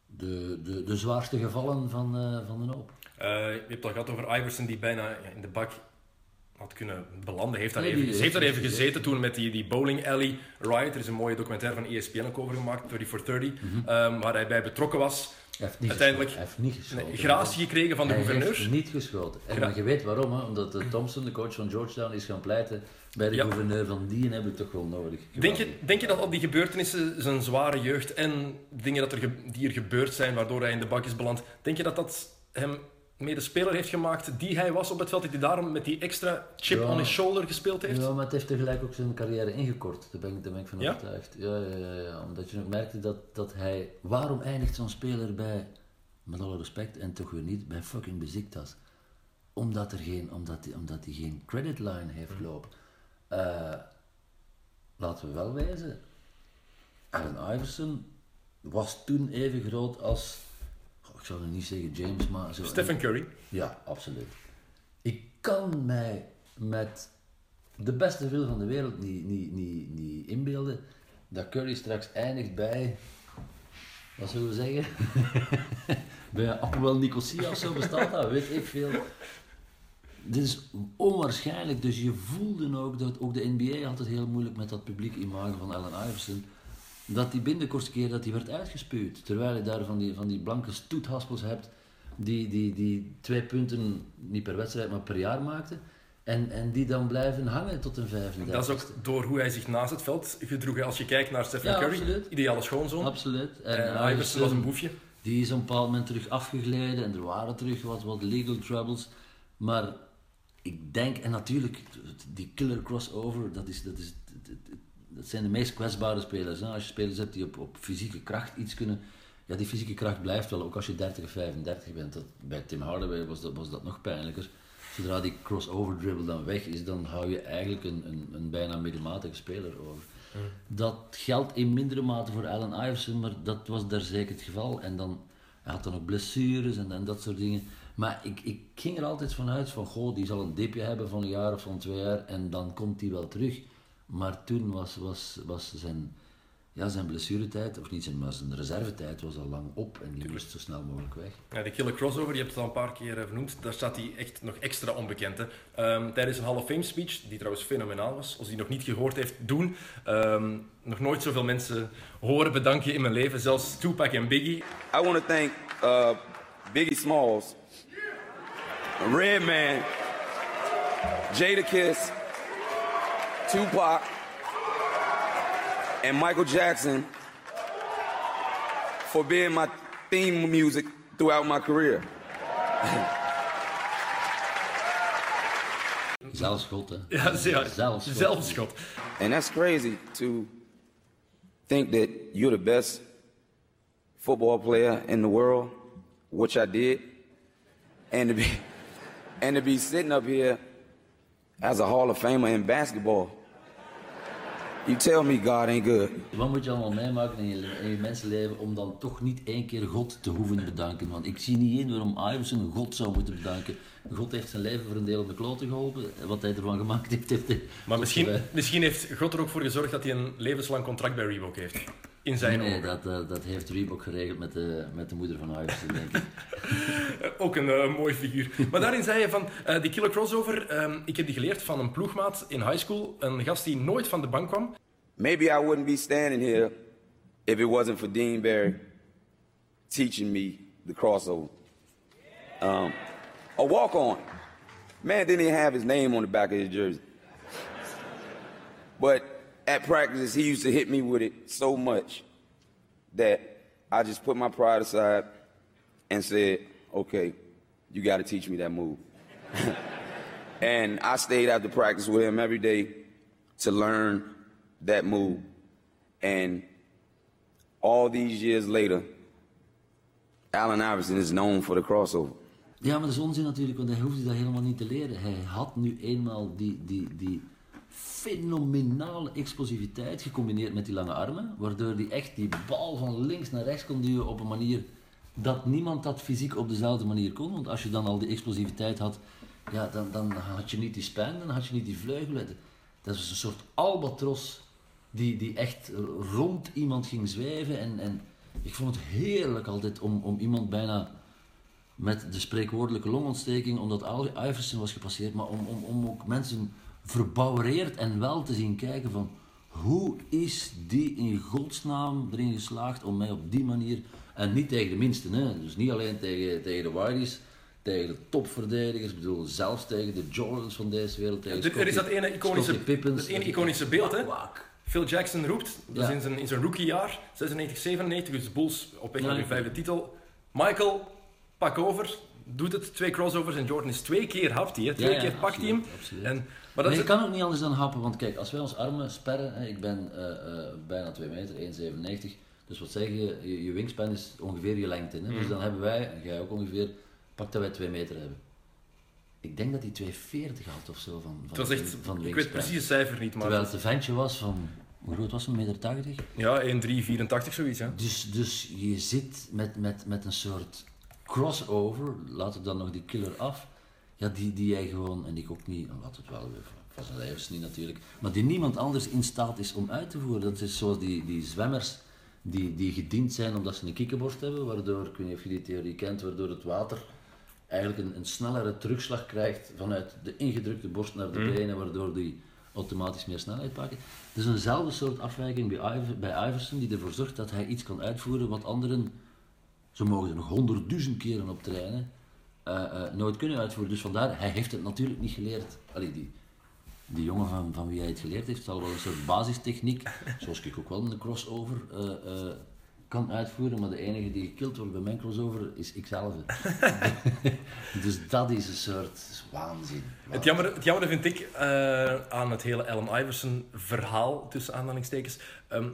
Speaker 4: de, de, de zwaarste gevallen van, van de hoop.
Speaker 3: je hebt het al gehad over Iverson die bijna in de bak had kunnen belanden. Heeft daar
Speaker 4: Nee,
Speaker 3: even, heeft daar even
Speaker 4: gezeten.
Speaker 3: toen met die, die bowling alley riot. Er is een mooie documentaire van ESPN ook over gemaakt, 30 for 30, ehm, waar hij bij betrokken was.
Speaker 4: Heeft niet
Speaker 3: Uiteindelijk
Speaker 4: geschoten. Heeft niet geschoten.
Speaker 3: Nee, gratie gekregen van de
Speaker 4: hij
Speaker 3: gouverneur.
Speaker 4: heeft niet geschoten. En
Speaker 3: Gra-
Speaker 4: je weet waarom, hè? omdat de Thompson, de coach van Georgetown, is gaan pleiten bij de
Speaker 3: Ja.
Speaker 4: gouverneur van die heb ik toch wel nodig.
Speaker 3: Denk je, denk je dat al die gebeurtenissen, zijn zware jeugd en dingen dat er die er gebeurd zijn waardoor hij in de bak is beland, denk je dat dat hem mee de speler heeft gemaakt die hij was op het veld, dat hij daarom met die extra chip
Speaker 4: Ja.
Speaker 3: on his shoulder gespeeld heeft?
Speaker 4: Ja, maar het heeft tegelijk ook zijn carrière ingekort. Daar ben ik, daar ben ik van
Speaker 3: Ja?
Speaker 4: overtuigd. Ja, ja, ja, ja. Omdat je ook merkte dat, dat hij... Waarom eindigt zo'n speler bij, met alle respect, en toch weer niet, bij fucking Beziktas? Omdat hij geen, omdat die, omdat hij geen credit line heeft lopen. Eh, laten we wel wijzen. Allen Iverson was toen even groot als... zou nu niet zeggen James, maar... Zo
Speaker 3: Stephen Curry.
Speaker 4: ja, absoluut. Ik kan mij met de beste wil van de wereld niet, niet, niet, niet inbeelden dat Curry straks eindigt bij wat zullen we zeggen? Bij Appelwel Nicosia of zo bestaat dat, weet ik veel. Dit is onwaarschijnlijk, dus je voelde ook dat ook de NBA had het heel moeilijk met dat publiek imago van Allen Iverson. Dat die binnen de kortste keer dat die werd uitgespuwd. Terwijl je daar van die, van die blanke stoethaspels hebt die, die, die twee punten, niet per wedstrijd, maar per jaar maakten. En, en die dan blijven hangen tot een 35.
Speaker 3: Dat is ook door hoe hij zich naast het veld gedroeg. Als je kijkt naar Stephen
Speaker 4: Ja,
Speaker 3: Curry,
Speaker 4: absoluut.
Speaker 3: ideale schoonzoon.
Speaker 4: Absoluut.
Speaker 3: En Iverson was een boefje.
Speaker 4: Die is op een bepaald moment terug afgegleden en er waren terug wat, wat legal troubles. Maar ik denk, en natuurlijk, die killer crossover, dat, is, dat, is, dat zijn de meest kwetsbare spelers. Hè? Als je spelers hebt die op, op fysieke kracht iets kunnen. Ja, die fysieke kracht blijft wel, ook als je 30 of 35 bent. Dat, bij Tim Hardaway was dat, was dat nog pijnlijker. Zodra die crossover dribble dan weg is, dan hou je eigenlijk een, een, een bijna middelmatige speler over. Dat geldt in mindere mate voor Allen Iverson, maar dat was daar zeker het geval. En dan, hij had dan ook blessures en, en dat soort dingen. Maar ik, ik ging er altijd vanuit van, goh, die zal een dipje hebben van een jaar of van twee jaar en dan komt hij wel terug. Maar toen was, was, was zijn, ja, zijn blessuretijd, of niet zijn, maar zijn reservetijd was al lang op en die moest zo snel mogelijk weg.
Speaker 3: Ja, de killer crossover, je hebt het al een paar keer eh, vernoemd, daar staat hij echt nog extra onbekend. Hè. Ehm, tijdens een Hall of Fame speech, die trouwens fenomenaal was, als die nog niet gehoord heeft, doen. Ehm, nog nooit zoveel mensen horen bedanken in mijn leven, zelfs Tupac en Biggie.
Speaker 5: I want to thank uh, Biggie Smalls, Redman, Jadakiss, Tupac, and Michael Jackson for being my theme music throughout my career.
Speaker 4: Zelfs God, hè.
Speaker 3: Ja, ja,
Speaker 4: Zelfs
Speaker 3: zelfschot.
Speaker 5: And that's crazy to think that you're the best football player in the world, which I did, and to be and to be sitting up here as a Hall of Famer in basketball. You tell me God ain't good.
Speaker 4: Wat moet je allemaal meemaken in je, in je mensenleven om dan toch niet één keer God te hoeven bedanken? Want ik zie niet in waarom Iverson God zou moeten bedanken. God heeft zijn leven voor een deel op de kloten geholpen. Wat hij ervan gemaakt heeft, heeft hij...
Speaker 3: Maar misschien, misschien heeft God er ook voor gezorgd dat hij een levenslang contract bij Reebok heeft. In zijn
Speaker 4: Nee,
Speaker 3: ogen.
Speaker 4: dat, eh, dat heeft Reebok geregeld met de, met de moeder van Iverson, denk ik.
Speaker 3: Ook een eh, mooi figuur. Maar daarin zei je van, eh, die killer crossover, ehm, ik heb die geleerd van een ploegmaat in high school. Een gast die nooit van de bank kwam.
Speaker 5: Maybe I wouldn't be standing here if it wasn't for Dean Barry teaching me the crossover. Um, a walk on. Man didn't even have his name on the back of his jersey. But at practice, he used to hit me with it so much that I just put my pride aside and said, okay, you got to teach me that move. and I stayed after practice with him every day to learn that move. And all these years later, Allen Iverson is known for the crossover.
Speaker 4: Ja, maar dat is onzin natuurlijk, want hij hoefde dat helemaal niet te leren. Hij had nu eenmaal die, die, die fenomenale explosiviteit gecombineerd met die lange armen, waardoor hij echt die bal van links naar rechts kon duwen op een manier dat niemand dat fysiek op dezelfde manier kon. Want als je dan al die explosiviteit had, ja, dan, dan had je niet die spijn, dan had je niet die vleugelen. Dat is een soort albatros die, die echt rond iemand ging zweven. En, en ik vond het heerlijk altijd om, om iemand bijna met de spreekwoordelijke longontsteking, omdat Iverson was gepasseerd, maar om, om, om ook mensen verbouwereerd en wel te zien kijken van hoe is die in godsnaam erin geslaagd om mij op die manier, en niet tegen de minsten, hè? dus niet alleen tegen, tegen de Whiteys, tegen de topverdedigers, ik bedoel zelfs tegen de Jordans van deze wereld, tegen
Speaker 3: Er, er is dat ene iconische,
Speaker 4: Pippens.
Speaker 3: dat ene iconische beeld, hè? Phil Jackson roept, dat is in zijn, in zijn rookiejaar, 96, 97, dus Bulls op weg naar hun vijfde titel. Michael, pak over, doet het, twee crossovers en Jordan is twee keer hapt hij, twee
Speaker 4: Ja, ja,
Speaker 3: keer pakt hij hem.
Speaker 4: absoluut.
Speaker 3: En, maar dat
Speaker 4: Nee, kan ook niet anders dan happen, want kijk, als wij ons armen sperren, hè, ik ben eh, eh, bijna 2 meter, 1,97, dus wat zeg je, je, je wingspan is ongeveer je lengte. Hè? Dus dan hebben wij, en jij ook ongeveer, pak dat wij 2 meter hebben. Ik denk dat hij 2,40 had of zo van, van,
Speaker 3: het was echt,
Speaker 4: van
Speaker 3: ik weet precies het cijfer niet, maar
Speaker 4: Terwijl het een ventje was van, hoe groot was hij, 1,80 meter?
Speaker 3: ja, 1,384 zoiets. Hè?
Speaker 4: Dus, dus je zit met, met, met een soort crossover, laat het dan nog die killer af, ja, die, die jij gewoon, en ik ook niet, laat het wel weer van zijn levens niet natuurlijk, maar die niemand anders in staat is om uit te voeren. Dat is zoals die, die zwemmers die, die gediend zijn omdat ze een kikkenborst hebben, waardoor, ik weet niet of je die theorie kent, waardoor het water eigenlijk een, een snellere terugslag krijgt vanuit de ingedrukte borst naar de benen, waardoor die automatisch meer snelheid pakken. Het is eenzelfde soort afwijking bij, Iver- bij Iverson die ervoor zorgt dat hij iets kan uitvoeren wat anderen, ze mogen er nog honderdduizend keren op trainen, nooit kunnen uitvoeren. Dus vandaar, hij heeft het natuurlijk niet geleerd. Allee, die, die jongen van, van wie hij het geleerd heeft, zal wel een soort basistechniek, zoals ik ook wel in de crossover eh, eh, kan uitvoeren, maar de enige die gekild wordt bij mijn crossover is ikzelf. dus dat is een soort waanzin.
Speaker 3: Het jammer, het jammer vind ik eh, aan het hele Allen Iverson verhaal, tussen aanhalingstekens, ehm,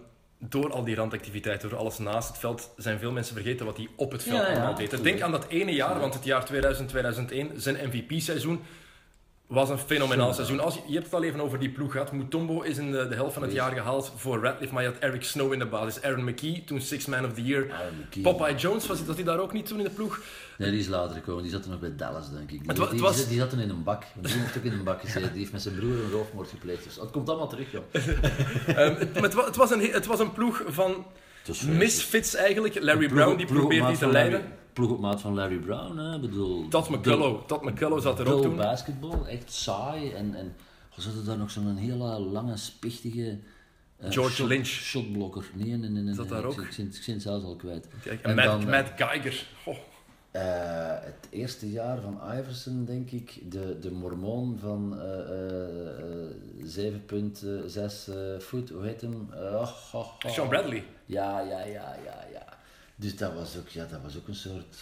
Speaker 3: door al die randactiviteiten, door alles naast het veld, zijn veel mensen vergeten wat hij op het veld allemaal deed. Denk aan dat ene jaar, want het jaar 2000-2001, zijn MVP-seizoen, was een fenomenaal seizoen. Als je, je hebt het al even over die ploeg gehad. Mutombo is in de, de helft van het jaar gehaald voor Radcliffe, maar je had Eric Snow in de basis. Aaron McKee, toen Six Man of the Year. Popeye Jones, was, was hij daar ook niet toen in de ploeg?
Speaker 4: Nee, die is later gekomen. Die zat er nog bij Dallas, denk ik. Die,
Speaker 3: Het wa- het
Speaker 4: die,
Speaker 3: was-
Speaker 4: die, die zat in een bak. Die heeft ook in een bak gezeten. Die heeft met zijn broer een roofmoord gepleegd. Dus het komt allemaal terug, joh.
Speaker 3: Ehm, het, het, wa- het was een, he- het was een ploeg van misfits eigenlijk. Larry Brown die probeerde die te leiden.
Speaker 4: Ploeg op maat van Larry Brown, hè. Ik bedoel...
Speaker 3: Todd McCullough, Todd McCullough zat er ook toen.
Speaker 4: basketbal, echt saai. En, en we hadden daar nog zo'n hele lange, spichtige... eh,
Speaker 3: George
Speaker 4: shot-
Speaker 3: Lynch.
Speaker 4: Shotblokker. Nee, nee, nee. nee
Speaker 3: Zat
Speaker 4: nee,
Speaker 3: daar
Speaker 4: ik-
Speaker 3: ook?
Speaker 4: Ik, het zelfs al kwijt.
Speaker 3: Kijk,
Speaker 4: En
Speaker 3: en Matt,
Speaker 4: dan, eh,
Speaker 3: Matt Geiger. Oh,
Speaker 4: Eh, het eerste jaar van Iverson, denk ik, de, de mormoon van eh, eh, 7,6 eh, voet, hoe heet hem? Oh, oh.
Speaker 3: Sean Bradley.
Speaker 4: Ja, ja, ja, ja, ja. Dus dat was ook, ja, dat was ook een soort...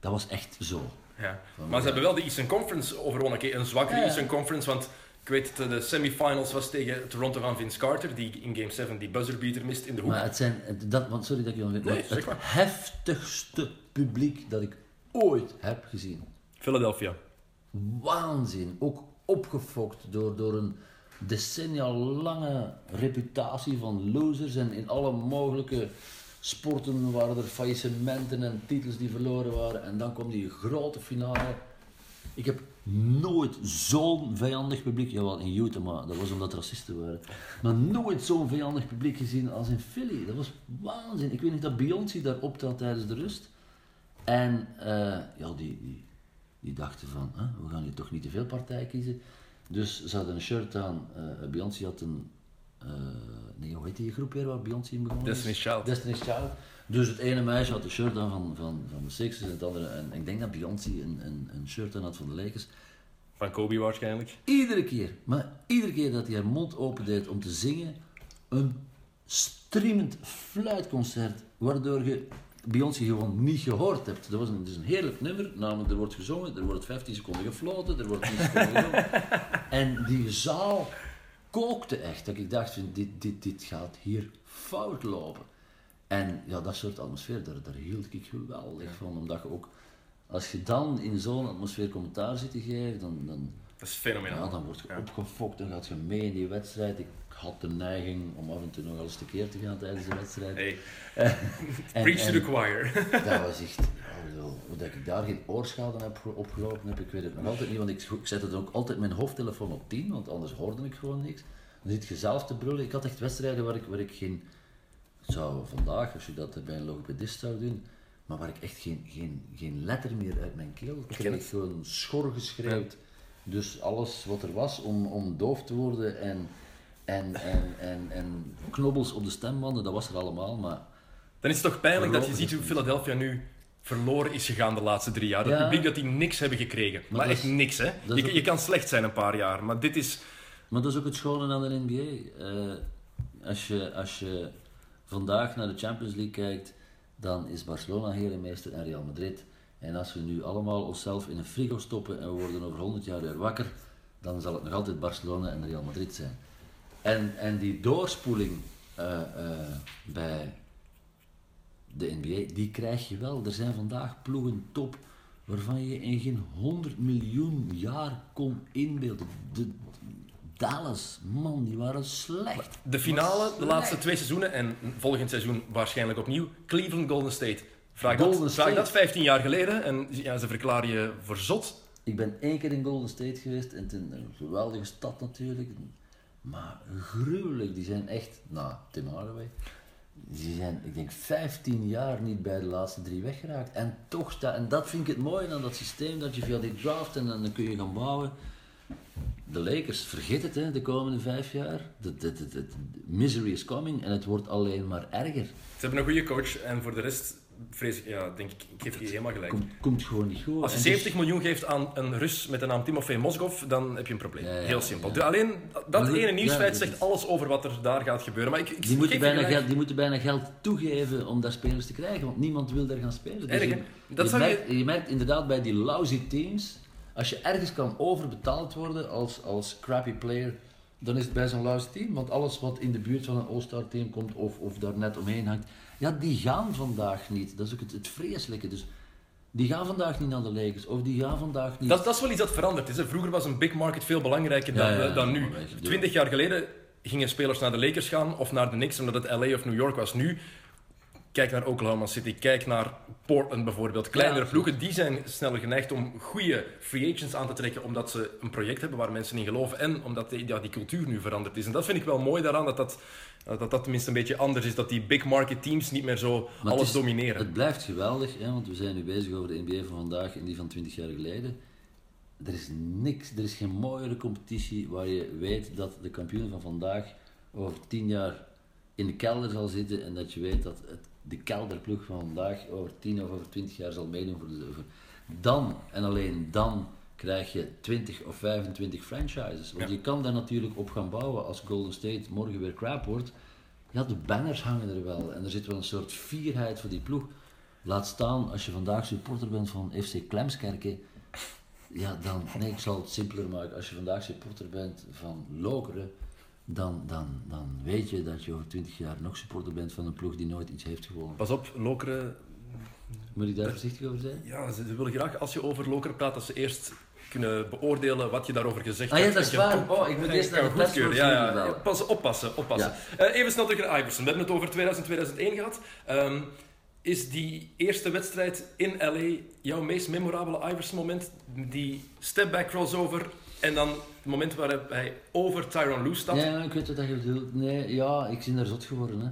Speaker 4: Dat was echt zo.
Speaker 3: Ja. Maar ze hebben wel de Eastern Conference overwonnen. Een zwakkere
Speaker 4: ja.
Speaker 3: Eastern Conference, want ik weet dat de semifinals was tegen Toronto van Vince Carter, die in Game 7 die buzzerbeater mist in de hoek.
Speaker 4: Maar het zijn, dat, want sorry dat ik je
Speaker 3: Nee,
Speaker 4: het
Speaker 3: maar.
Speaker 4: heftigste publiek dat ik ooit heb gezien.
Speaker 3: Philadelphia.
Speaker 4: waanzin. Ook opgefokt door, door een decennia lange reputatie van losers. En in alle mogelijke sporten waren er faillissementen en titels die verloren waren. En dan kwam die grote finale. Ik heb nooit zo'n vijandig publiek, jawel in Utah, maar dat was omdat racisten waren. Maar nooit zo'n vijandig publiek gezien als in Philly. Dat was waanzin. Ik weet niet dat Beyoncé daar optrad tijdens de rust. En eh, ja, die, die, die dachten van, hè, we gaan hier toch niet te veel partij kiezen. Dus ze hadden een shirt aan. eh Beyoncé had een, nee, hoe heet die groep weer waar Beyoncé in begonnen is?
Speaker 3: Destiny's Child.
Speaker 4: Destiny's Child. Dus het ene meisje had een shirt aan van, van, van de Sixers en het andere, en ik denk dat Beyoncé een, een, een shirt aan had van de Lakers.
Speaker 3: Van Kobe waarschijnlijk.
Speaker 4: Iedere keer, maar iedere keer dat hij haar mond opendeed om te zingen, een streamend fluitconcert, waardoor je Beyoncé gewoon niet gehoord hebt. Dat was een, dus een heerlijk nummer, namelijk er wordt gezongen, er wordt 15 seconden gefloten, er wordt 10 seconden gezongen. En die zaal kookte echt, dat ik dacht, van, dit, dit, dit gaat hier fout lopen. En ja, dat soort atmosfeer, daar, daar hield ik geweldig van, omdat je ook, als je dan in zo'n atmosfeer commentaar zit te geven, dan, dan,
Speaker 3: Dat is fenomenaal.
Speaker 4: ja, dan word je
Speaker 3: Ja.
Speaker 4: opgefokt, dan gaat je mee in die wedstrijd. Ik had de neiging om af en toe nog eens tekeer te gaan tijdens de wedstrijd.
Speaker 3: Hey,
Speaker 4: En-
Speaker 3: preach to
Speaker 4: en
Speaker 3: the choir.
Speaker 4: Dat was echt, dat ik daar geen oorschade heb ge- opgelopen heb, ik weet het nog altijd niet, want ik, ik zette dan ook altijd mijn hoofdtelefoon op 10, want anders hoorde ik gewoon niks. Dan zit je zelf te brullen. Ik had echt wedstrijden waar ik, waar ik geen, zou vandaag, als je dat bij een logopedist zou doen, maar waar ik echt geen, geen, geen letter meer uit mijn keel kreeg,
Speaker 3: het.
Speaker 4: gewoon schor geschreeuwd. Dus alles wat er was om, om doof te worden en, en, en, en, en knobbels op de stembanden, dat was er allemaal, maar
Speaker 3: Dan is het toch pijnlijk dat je ziet hoe. Philadelphia nu verloren is gegaan de laatste drie jaar. Dat
Speaker 4: Ja.
Speaker 3: publiek dat die niks hebben gekregen. Maar, echt
Speaker 4: is-
Speaker 3: niks, hè. Je,
Speaker 4: ook-
Speaker 3: je kan slecht zijn een paar jaar, maar dit is...
Speaker 4: Maar dat is ook het schone aan de NBA. Eh, als, je, als je vandaag naar de Champions League kijkt, dan is Barcelona herenmeester en Real Madrid. En als we nu allemaal onszelf in een frigo stoppen en we worden over 100 jaar weer wakker, dan zal het nog altijd Barcelona en Real Madrid zijn. En, en die doorspoeling eh, eh, bij de NBA, die krijg je wel. Er zijn vandaag ploegen top waarvan je in geen 100 miljoen jaar kon inbeelden. De, Dallas, man, die waren slecht.
Speaker 3: De finale, de laatste twee seizoenen en volgend seizoen waarschijnlijk opnieuw. Cleveland Golden State. Vraag, dat, vraag dat 15 jaar geleden en ja, ze verklaren je voor zot.
Speaker 4: Ik ben één keer in Golden State geweest en het is een geweldige stad natuurlijk. Maar gruwelijk, die zijn echt, nou, Tim Hardaway. die zijn, ik denk, 15 jaar niet bij de laatste drie weggeraakt. En toch staat, en dat vind ik het mooie aan dat systeem, dat je via die draft en dan kun je gaan bouwen. De Lakers, vergeet het hè, de komende vijf jaar. De, de- de misery is coming en het wordt alleen maar erger.
Speaker 3: Ze hebben een goede coach en voor de rest vrees ik, ja, denk ik, ik geef je helemaal gelijk.
Speaker 4: Komt, komt gewoon niet goed.
Speaker 3: Als je
Speaker 4: En
Speaker 3: 70
Speaker 4: dus-
Speaker 3: miljoen geeft aan een Rus met de naam Timofey Mozgov, dan heb je een probleem.
Speaker 4: Ja, ja,
Speaker 3: Heel simpel.
Speaker 4: ja.
Speaker 3: Alleen dat
Speaker 4: Maar
Speaker 3: ene nieuwsfeit zegt alles over wat er daar gaat gebeuren. Maar ik, ik
Speaker 4: Die moeten, bijna geld, die moeten bijna geld toegeven om daar spelers te krijgen, want niemand wil daar gaan spelen. Dus
Speaker 3: Erg,
Speaker 4: je?
Speaker 3: Dat
Speaker 4: je,
Speaker 3: zou je-
Speaker 4: merkt, je merkt inderdaad bij die lousy teams, als je ergens kan overbetaald worden als, als crappy player, dan is het bij zo'n lousy team. Want alles wat in de buurt van een all-star team komt of, of daar net omheen hangt, ja, die gaan vandaag niet. Dat is ook het, het vreselijke. Dus die gaan vandaag niet naar de Lakers, of die gaan vandaag niet...
Speaker 3: Dat, dat is wel iets dat veranderd is. Hè. Vroeger was een big market veel belangrijker dan,
Speaker 4: Ja, ja, ja,
Speaker 3: dan nu. Twintig jaar geleden gingen spelers naar de Lakers gaan of naar de Knicks omdat het LA of New York was. Nu, kijk naar Oklahoma City, kijk naar Portland bijvoorbeeld. Kleinere
Speaker 4: Ja,
Speaker 3: ploegen, die zijn sneller geneigd om goede free agents aan te trekken omdat ze een project hebben waar mensen in geloven en omdat die, ja, die cultuur nu veranderd is. En dat vind ik wel mooi daaraan, dat dat, dat dat tenminste een beetje anders is. Dat die big market teams niet meer zo
Speaker 4: Maar het
Speaker 3: alles
Speaker 4: is-
Speaker 3: domineren.
Speaker 4: Het blijft geweldig, hè, want we zijn nu bezig over de NBA van vandaag en die van 20 jaar geleden. Er is niks, er is geen mooiere competitie waar je weet dat de kampioen van vandaag over 10 jaar in de kelder zal zitten en dat je weet dat het, de kelderploeg van vandaag over 10 of over 20 jaar zal meedoen voor de. Voor, dan en alleen dan krijg je 20 of 25 franchises. Want
Speaker 3: Ja.
Speaker 4: je kan daar natuurlijk op gaan bouwen als Golden State morgen weer crap wordt. Ja, de banners hangen er wel en er zit wel een soort fierheid voor die ploeg. Laat staan als je vandaag supporter bent van FC Klemskerken. Ja, dan, nee, ik zal het simpeler maken. Als je vandaag supporter bent van Lokeren, dan, dan, dan weet je dat je over 20 jaar nog supporter bent van een ploeg die nooit iets heeft gewonnen.
Speaker 3: Pas op, Lokeren
Speaker 4: Moet ik daar voorzichtig over zijn?
Speaker 3: Ja, ze, willen graag, als je over Lokeren praat, dat ze eerst kunnen beoordelen wat je daarover gezegd
Speaker 4: Ah ja,
Speaker 3: hebt.
Speaker 4: dat is waar. Oh, ik moet eerst naar de
Speaker 3: goedkeuren. Ja, ja,
Speaker 4: persconferentie.
Speaker 3: Pas, oppassen, oppassen. Eh, even snel terug naar Iverson. We hebben het over 2000, 2001 gehad. Ehm, is die eerste wedstrijd in LA jouw meest memorabele Iverson-moment? Die step-back crossover en dan het moment waarop hij over Tyron Lue stapt?
Speaker 4: Ja, ik weet wat je bedoelt. Nee, ja, ik ben daar zot geworden. Hè.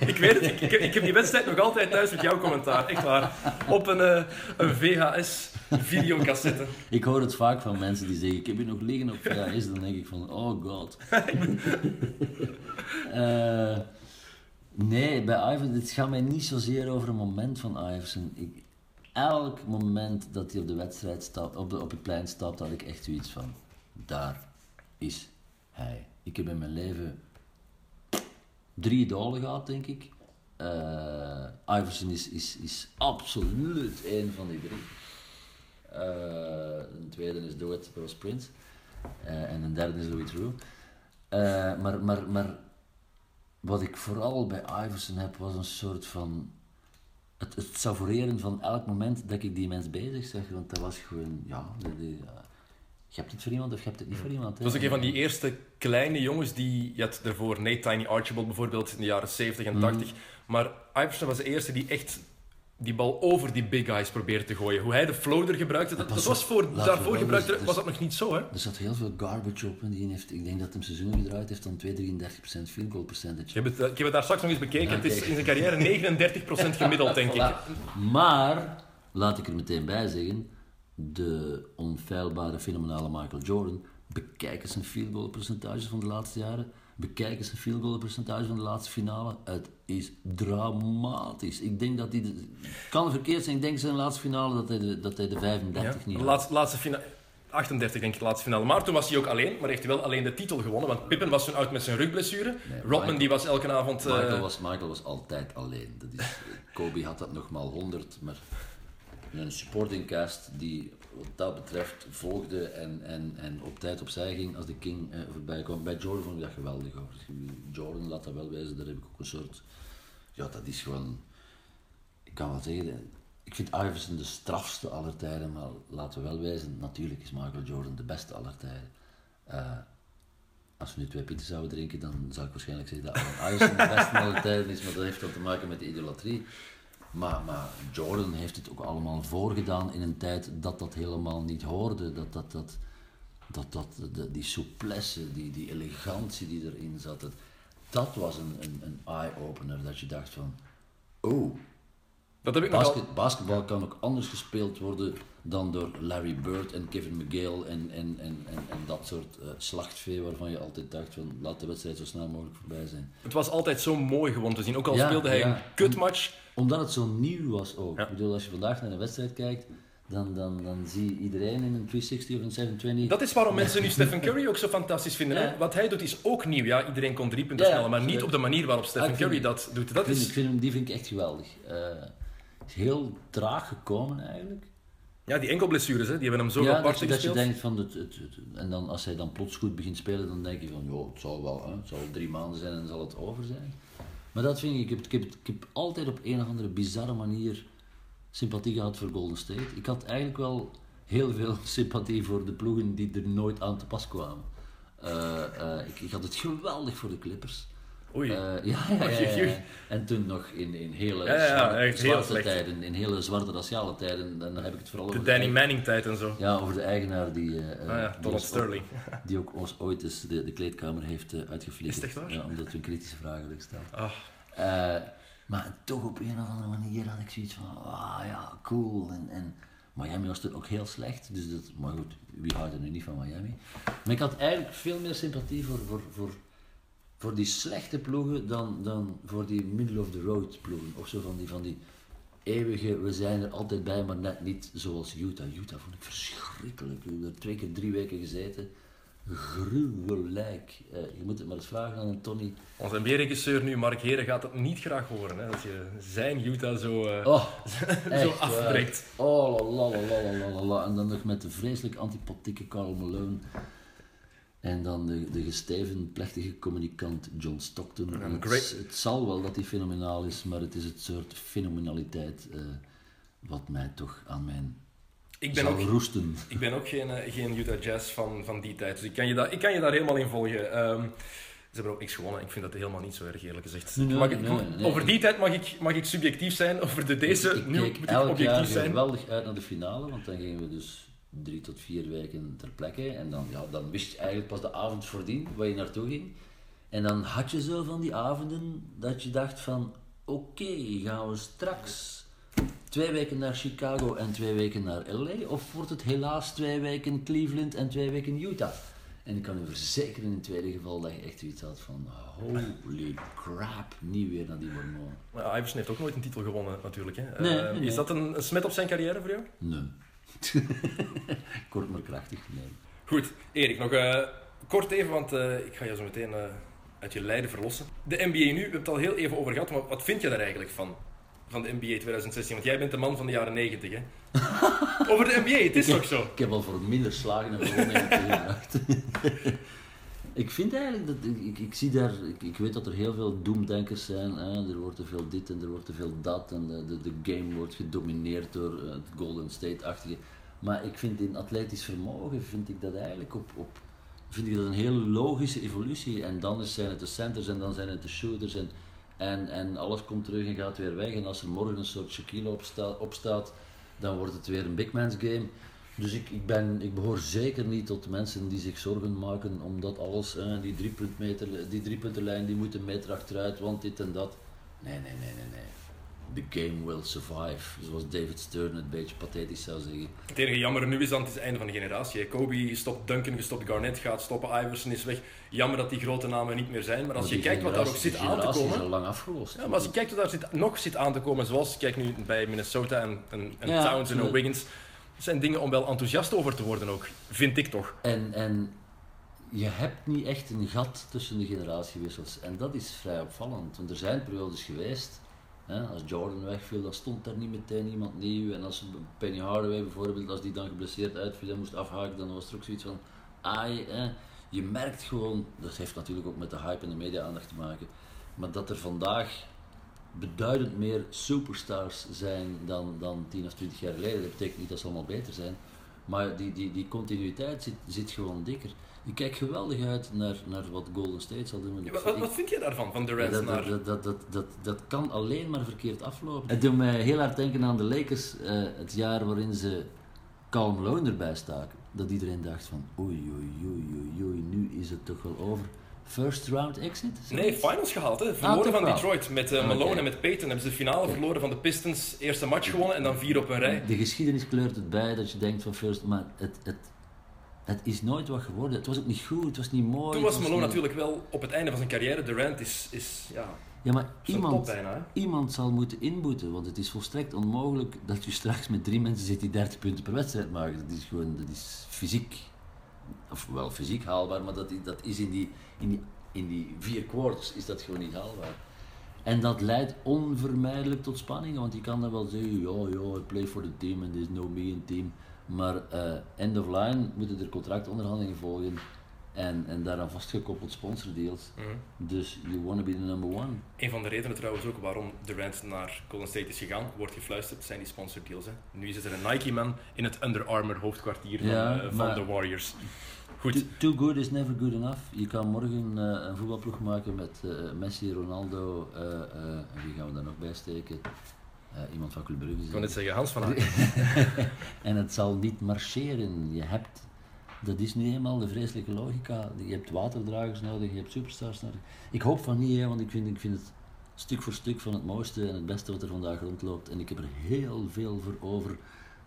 Speaker 3: Ik weet het, ik, ik, heb- ik heb die wedstrijd nog altijd thuis met jouw commentaar. Echt waar. Op een, eh, een VHS-videocassette.
Speaker 4: Ik hoor het vaak van mensen die zeggen, ik heb hier nog liggen op VHS. Dan denk ik van, oh god. Eh, nee, bij Iverson, het gaat mij niet zozeer over een moment van Iverson. Ik, elk moment dat hij op de wedstrijd stapt, op, de, op het plein stapt, had ik echt zoiets van, daar is hij. Ik heb in mijn leven drie idolen gehad, denk ik. Eh, Iverson is, is, is absoluut één van die drie. Eh, een tweede is Do It, was Prince. Eh, en een derde is Louis True. Maar, maar, maar wat ik vooral bij Iverson heb, was een soort van... Het, het savoureren van elk moment dat ik die mens bezig zag. Want dat was gewoon, ja... Die, die, eh, je hebt het voor iemand of je hebt het niet voor iemand. hè.
Speaker 3: Dat was ook een van die eerste kleine jongens die... Je had daarvoor Nate Tiny Archibald bijvoorbeeld in de jaren 70 en 80. Maar Iverson was de eerste die echt die bal over die big guys probeerde te gooien. Hoe hij de floater gebruikte, dat, was voor, daarvoor
Speaker 4: wel
Speaker 3: gebruikte,
Speaker 4: eens-
Speaker 3: was dat nog niet zo, hè?
Speaker 4: Er zat heel veel garbage op en die heeft, ik denk dat een seizoen gedraaid heeft van 2,33% field goal percentage.
Speaker 3: Ik heb, het, eh, ik heb het daar straks nog eens bekeken.
Speaker 4: Ja,
Speaker 3: het is in zijn carrière 39% gemiddeld, denk ik.
Speaker 4: Maar, laat ik er meteen bij zeggen, de onfeilbare, fenomenale Michael Jordan, bekijk eens zijn field goal percentage van de laatste jaren, bekijk eens zijn field goal percentage van de laatste finale. Het is dramatisch. Ik denk dat hij, de, het kan verkeerd zijn, ik denk zijn laatste finale dat hij de, dat hij de 35
Speaker 3: Ja.
Speaker 4: niet had.
Speaker 3: laatste, laatste finale... 38 denk ik, de laatste finale. Maar toen was hij ook alleen, maar heeft hij wel alleen de titel gewonnen. Want Pippen was toen oud met zijn rugblessure. Rodman
Speaker 4: Michael-
Speaker 3: die was elke avond... eh,
Speaker 4: Michael was, Michael was altijd alleen. Dat is, Kobe had dat nog maar 100, maar een supporting cast die wat dat betreft volgde en, en, en op tijd opzij ging als de King eh, voorbij kwam. Bij Jordan vond ik dat geweldig. Hoor. Jordan laat dat wel wijzen, daar heb ik ook een soort... Ja, dat is gewoon... Ik kan wel zeggen, ik vind Iverson de strafste aller tijden, maar laten we wel wijzen, natuurlijk is Michael Jordan de beste aller tijden. Eh, als we nu twee pieten zouden drinken, dan zou ik waarschijnlijk zeggen dat Iverson de beste aller tijden is, maar dat heeft dan te maken met de idolatrie. Maar, maar Jordan heeft het ook allemaal voorgedaan in een tijd dat dat helemaal niet hoorde. Dat, dat, dat, dat, dat, de- die souplesse, die, die elegantie die erin zat. Het, dat was een, een, een eye-opener. Dat je dacht van, oh,
Speaker 3: Dat heb ik
Speaker 4: basketbal kan ook anders gespeeld worden dan door Larry Bird en Kevin McGill en, en, en, en, en dat soort eh, slachtvee waarvan je altijd dacht van, laat de wedstrijd zo snel mogelijk voorbij zijn.
Speaker 3: Het was altijd zo mooi gewoon te zien. Ook al
Speaker 4: Ja,
Speaker 3: speelde hij
Speaker 4: ja.
Speaker 3: een kutmatch.
Speaker 4: Omdat het zo nieuw was ook.
Speaker 3: Ja.
Speaker 4: Ik bedoel, als je vandaag naar een wedstrijd kijkt, dan, dan, dan zie je iedereen in een 360 of een 720.
Speaker 3: Dat is waarom mensen nu Stephen Curry ook zo fantastisch vinden.
Speaker 4: Ja.
Speaker 3: Hè? Wat hij doet is ook nieuw. Ja, iedereen kon drie punten
Speaker 4: Ja,
Speaker 3: snellen, maar niet op de manier waarop Stephen
Speaker 4: Ah, ik
Speaker 3: Curry dat doet. Dat
Speaker 4: ik, vind,
Speaker 3: is,
Speaker 4: ik vind hem, die vind ik echt geweldig. Eh, is heel traag gekomen eigenlijk.
Speaker 3: ja, die enkelblessures, hè, die hebben hem zo
Speaker 4: ja,
Speaker 3: apart
Speaker 4: dat, je, dat je denkt van het, het, het- en dan als hij dan plots goed begint spelen, dan denk je van, joh, het zal wel, hè, het zal drie maanden zijn en dan zal het over zijn. Maar dat vind ik, ik heb, ik heb, ik heb altijd op een of andere bizarre manier sympathie gehad voor Golden State. Ik had eigenlijk wel heel veel sympathie voor de ploegen die er nooit aan te pas kwamen. Eh, eh, ik, ik had het geweldig voor de Clippers.
Speaker 3: Oei.
Speaker 4: Eh, ja, ja. En toen nog in, in hele zwarte,
Speaker 3: heel
Speaker 4: tijden, in hele zwarte raciale tijden, dan heb ik het vooral
Speaker 3: de
Speaker 4: over
Speaker 3: Danny Manning tijd en zo.
Speaker 4: ja, over de eigenaar die, eh,
Speaker 3: Ah Donald Sterling.
Speaker 4: ook- die ook ons ooit eens de, de kleedkamer heeft uh, uitgeflikkerd.
Speaker 3: Is het echt waar?
Speaker 4: Ja, omdat we een kritische vragen hadden gesteld.
Speaker 3: Ah.
Speaker 4: Maar toch op een of andere manier had ik zoiets van, ah ja, cool. En, en Miami was toen ook heel slecht, dus dat, maar goed, wie houdt er nu niet van Miami? Maar ik had eigenlijk veel meer sympathie voor, voor, voor, voor die slechte ploegen dan, dan voor die middle-of-the-road ploegen. Of zo van die, van die eeuwige, we zijn er altijd bij, maar net niet zoals Utah. Utah vond ik verschrikkelijk. Ik heb er twee keer drie weken gezeten. Gruwelijk. Eh, je moet het maar eens vragen aan een Tony.
Speaker 3: Onze NBA-regisseur nu, Mark Heren, gaat het niet graag horen. Hè, dat je zijn Utah zo, eh,
Speaker 4: Oh,
Speaker 3: zo
Speaker 4: echt,
Speaker 3: afbreekt.
Speaker 4: eh, oh, la, la, la, la, la, la, la. En dan nog met de vreselijk antipathieke Carl Malone. En dan de, de gesteven, plechtige communicant John Stockton. Het, zal wel dat hij fenomenaal is, maar het is het soort fenomenaliteit eh, wat mij toch aan mijn
Speaker 3: Ik ben
Speaker 4: zal
Speaker 3: ook,
Speaker 4: roesten.
Speaker 3: ik ben ook geen, eh, geen Utah Jazz van, van die tijd, dus ik kan je, daar, ik kan je daar helemaal in volgen. Ehm, ze hebben ook niks gewonnen. Ik vind dat helemaal niet zo erg, eerlijk gezegd.
Speaker 4: Nee, nee,
Speaker 3: Mag ik-
Speaker 4: nee, nee.
Speaker 3: Over die tijd mag ik, mag ik subjectief zijn, over de deze,
Speaker 4: ik
Speaker 3: nu moet ik
Speaker 4: elk jaar
Speaker 3: objectief zijn.
Speaker 4: geweldig uit naar de finale, want dan gingen we dus drie tot vier weken ter plekke. En dan, ja, dan wist je eigenlijk pas de avond voordien waar je naartoe ging. En dan had je zo van die avonden dat je dacht van, oké, gaan we straks twee weken naar Chicago en twee weken naar LA? Of wordt het helaas twee weken Cleveland en twee weken Utah? En ik kan u verzekeren in het tweede geval dat je echt iets had van, holy crap, niet weer naar die hormonen.
Speaker 3: Maar Iverson heeft ook nooit een titel gewonnen, natuurlijk. Hè.
Speaker 4: Nee,
Speaker 3: Eh,
Speaker 4: nee,
Speaker 3: Is dat een, een smet op zijn carrière voor jou?
Speaker 4: Nee. Kort maar krachtig, nee.
Speaker 3: Goed, Erik, nog eh, kort even, want eh, ik ga je zo meteen eh, uit je lijden verlossen. De NBA nu, we hebben het al heel even over gehad, maar wat vind je daar eigenlijk van? Van de NBA 2016, want jij bent de man van de jaren 90, hè? over de NBA, het is toch zo?
Speaker 4: Ik heb al voor minder slagen en tegengebracht. ik vind eigenlijk dat ik, ik, zie daar, ik, ik weet dat er heel veel doemdenkers zijn. Hè. Er wordt te veel dit en er wordt te veel dat. En de, de, de game wordt gedomineerd door eh, het Golden State-achtige. Maar ik vind in atletisch vermogen vind ik dat eigenlijk op, op vind ik dat een hele logische evolutie. En dan zijn het de centers en dan zijn het de shooters. En, en, en alles komt terug en gaat weer weg. En als er morgen een soort Shaquille opsta, opstaat, dan wordt het weer een big man's game. Dus ik, ik, ben, ik behoor zeker niet tot mensen die zich zorgen maken omdat alles, eh, die, driepuntmeter, die driepuntenlijn, die moet een meter achteruit, want dit en dat. Nee, nee, nee, nee, nee. The game will survive. Zoals David Stern het beetje pathetisch zou zeggen.
Speaker 3: Het enige jammer nu is dan, het is het einde van de generatie. Kobe stopt, Duncan gestopt, Garnett gaat stoppen, Iverson is weg. Jammer dat die grote namen niet meer zijn, maar als
Speaker 4: Maar
Speaker 3: je kijkt wat daar ook zit aan te komen...
Speaker 4: is al lang afgelost.
Speaker 3: Ja, maar als je kijkt wat daar zit, nog zit aan te komen, zoals kijk nu bij Minnesota en, en, en
Speaker 4: Ja,
Speaker 3: Towns en. Wiggins, dat zijn dingen om wel enthousiast over te worden ook, vind ik toch.
Speaker 4: En, en je hebt niet echt een gat tussen de generatiewissels. En dat is vrij opvallend. Want er zijn periodes geweest, hè, als Jordan wegviel, dan stond daar niet meteen iemand nieuw. En als Penny Hardaway bijvoorbeeld, als die dan geblesseerd uitviel en moest afhaken, dan was er ook zoiets van, ai, hè. je merkt gewoon, dat heeft natuurlijk ook met de hype en de media-aandacht te maken, maar dat er vandaag beduidend meer superstars zijn dan, dan 10 of 20 jaar geleden. Dat betekent niet dat ze allemaal beter zijn, maar die, die, die continuïteit zit, zit gewoon dikker. Ik kijk geweldig uit naar, naar wat Golden State zal doen.
Speaker 3: Wat, wat, vind je daarvan, van
Speaker 4: ja,
Speaker 3: Durant
Speaker 4: dat,
Speaker 3: naar...
Speaker 4: dat, dat, dat, dat, dat kan alleen maar verkeerd aflopen. Het doet mij heel hard denken aan de Lakers, eh, het jaar waarin ze Carl Malone erbij staken. Dat iedereen dacht van oei oei oei oei oei, nu is het toch wel over. First round exit?
Speaker 3: Nee, finals gehaald. Hè. Verloren
Speaker 4: toch
Speaker 3: van
Speaker 4: wel.
Speaker 3: Detroit. Met eh, Malone en met Peyton hebben ze de finale verloren van de Pistons. Eerste match gewonnen en dan vier op een rij.
Speaker 4: De geschiedenis kleurt het bij dat je denkt van first, maar het, het, het is nooit wat geworden. Het was ook niet goed, het was niet mooi.
Speaker 3: Toen was Malone
Speaker 4: niet-
Speaker 3: natuurlijk wel op het einde van zijn carrière. Durant is, is ja,
Speaker 4: Ja, maar iemand,
Speaker 3: bijna.
Speaker 4: Iemand zal moeten inboeten, want het is volstrekt onmogelijk dat je straks met drie mensen zit die 30 punten per wedstrijd maken. Dat is gewoon, dat is fysiek, of wel fysiek haalbaar, maar dat, is- dat is in die, in, die, in die vier quarters is dat gewoon niet haalbaar. En dat leidt onvermijdelijk tot spanningen, want je kan dan wel zeggen, ja, ja, I play for the team and there's no me in team. Maar eh, end of line moeten er contractonderhandelingen volgen en, en daaraan vastgekoppeld sponsordeals.
Speaker 3: Mhm.
Speaker 4: Dus you want to be the number one.
Speaker 3: Een van de redenen trouwens ook waarom Durant naar Golden State is gegaan, wordt gefluisterd, zijn die sponsordeals. Hè. Nu is er een Nike-man in het Under Armour hoofdkwartier van, eh, van de Warriors. Goed,
Speaker 4: Too, too good is never good enough. Je kan morgen eh, een voetbalploeg maken met eh, Messi, Ronaldo, en wie gaan we daar nog bij steken? Iemand van Club Brugge.
Speaker 3: ik kan net zeggen, Hans van Aken.
Speaker 4: En het zal niet marcheren. Je hebt, dat is nu eenmaal de vreselijke logica. Je hebt waterdragers nodig, je hebt superstars nodig. Ik hoop van niet, hè, want ik vind, ik vind het stuk voor stuk van het mooiste en het beste wat er vandaag rondloopt. En ik heb er heel veel voor over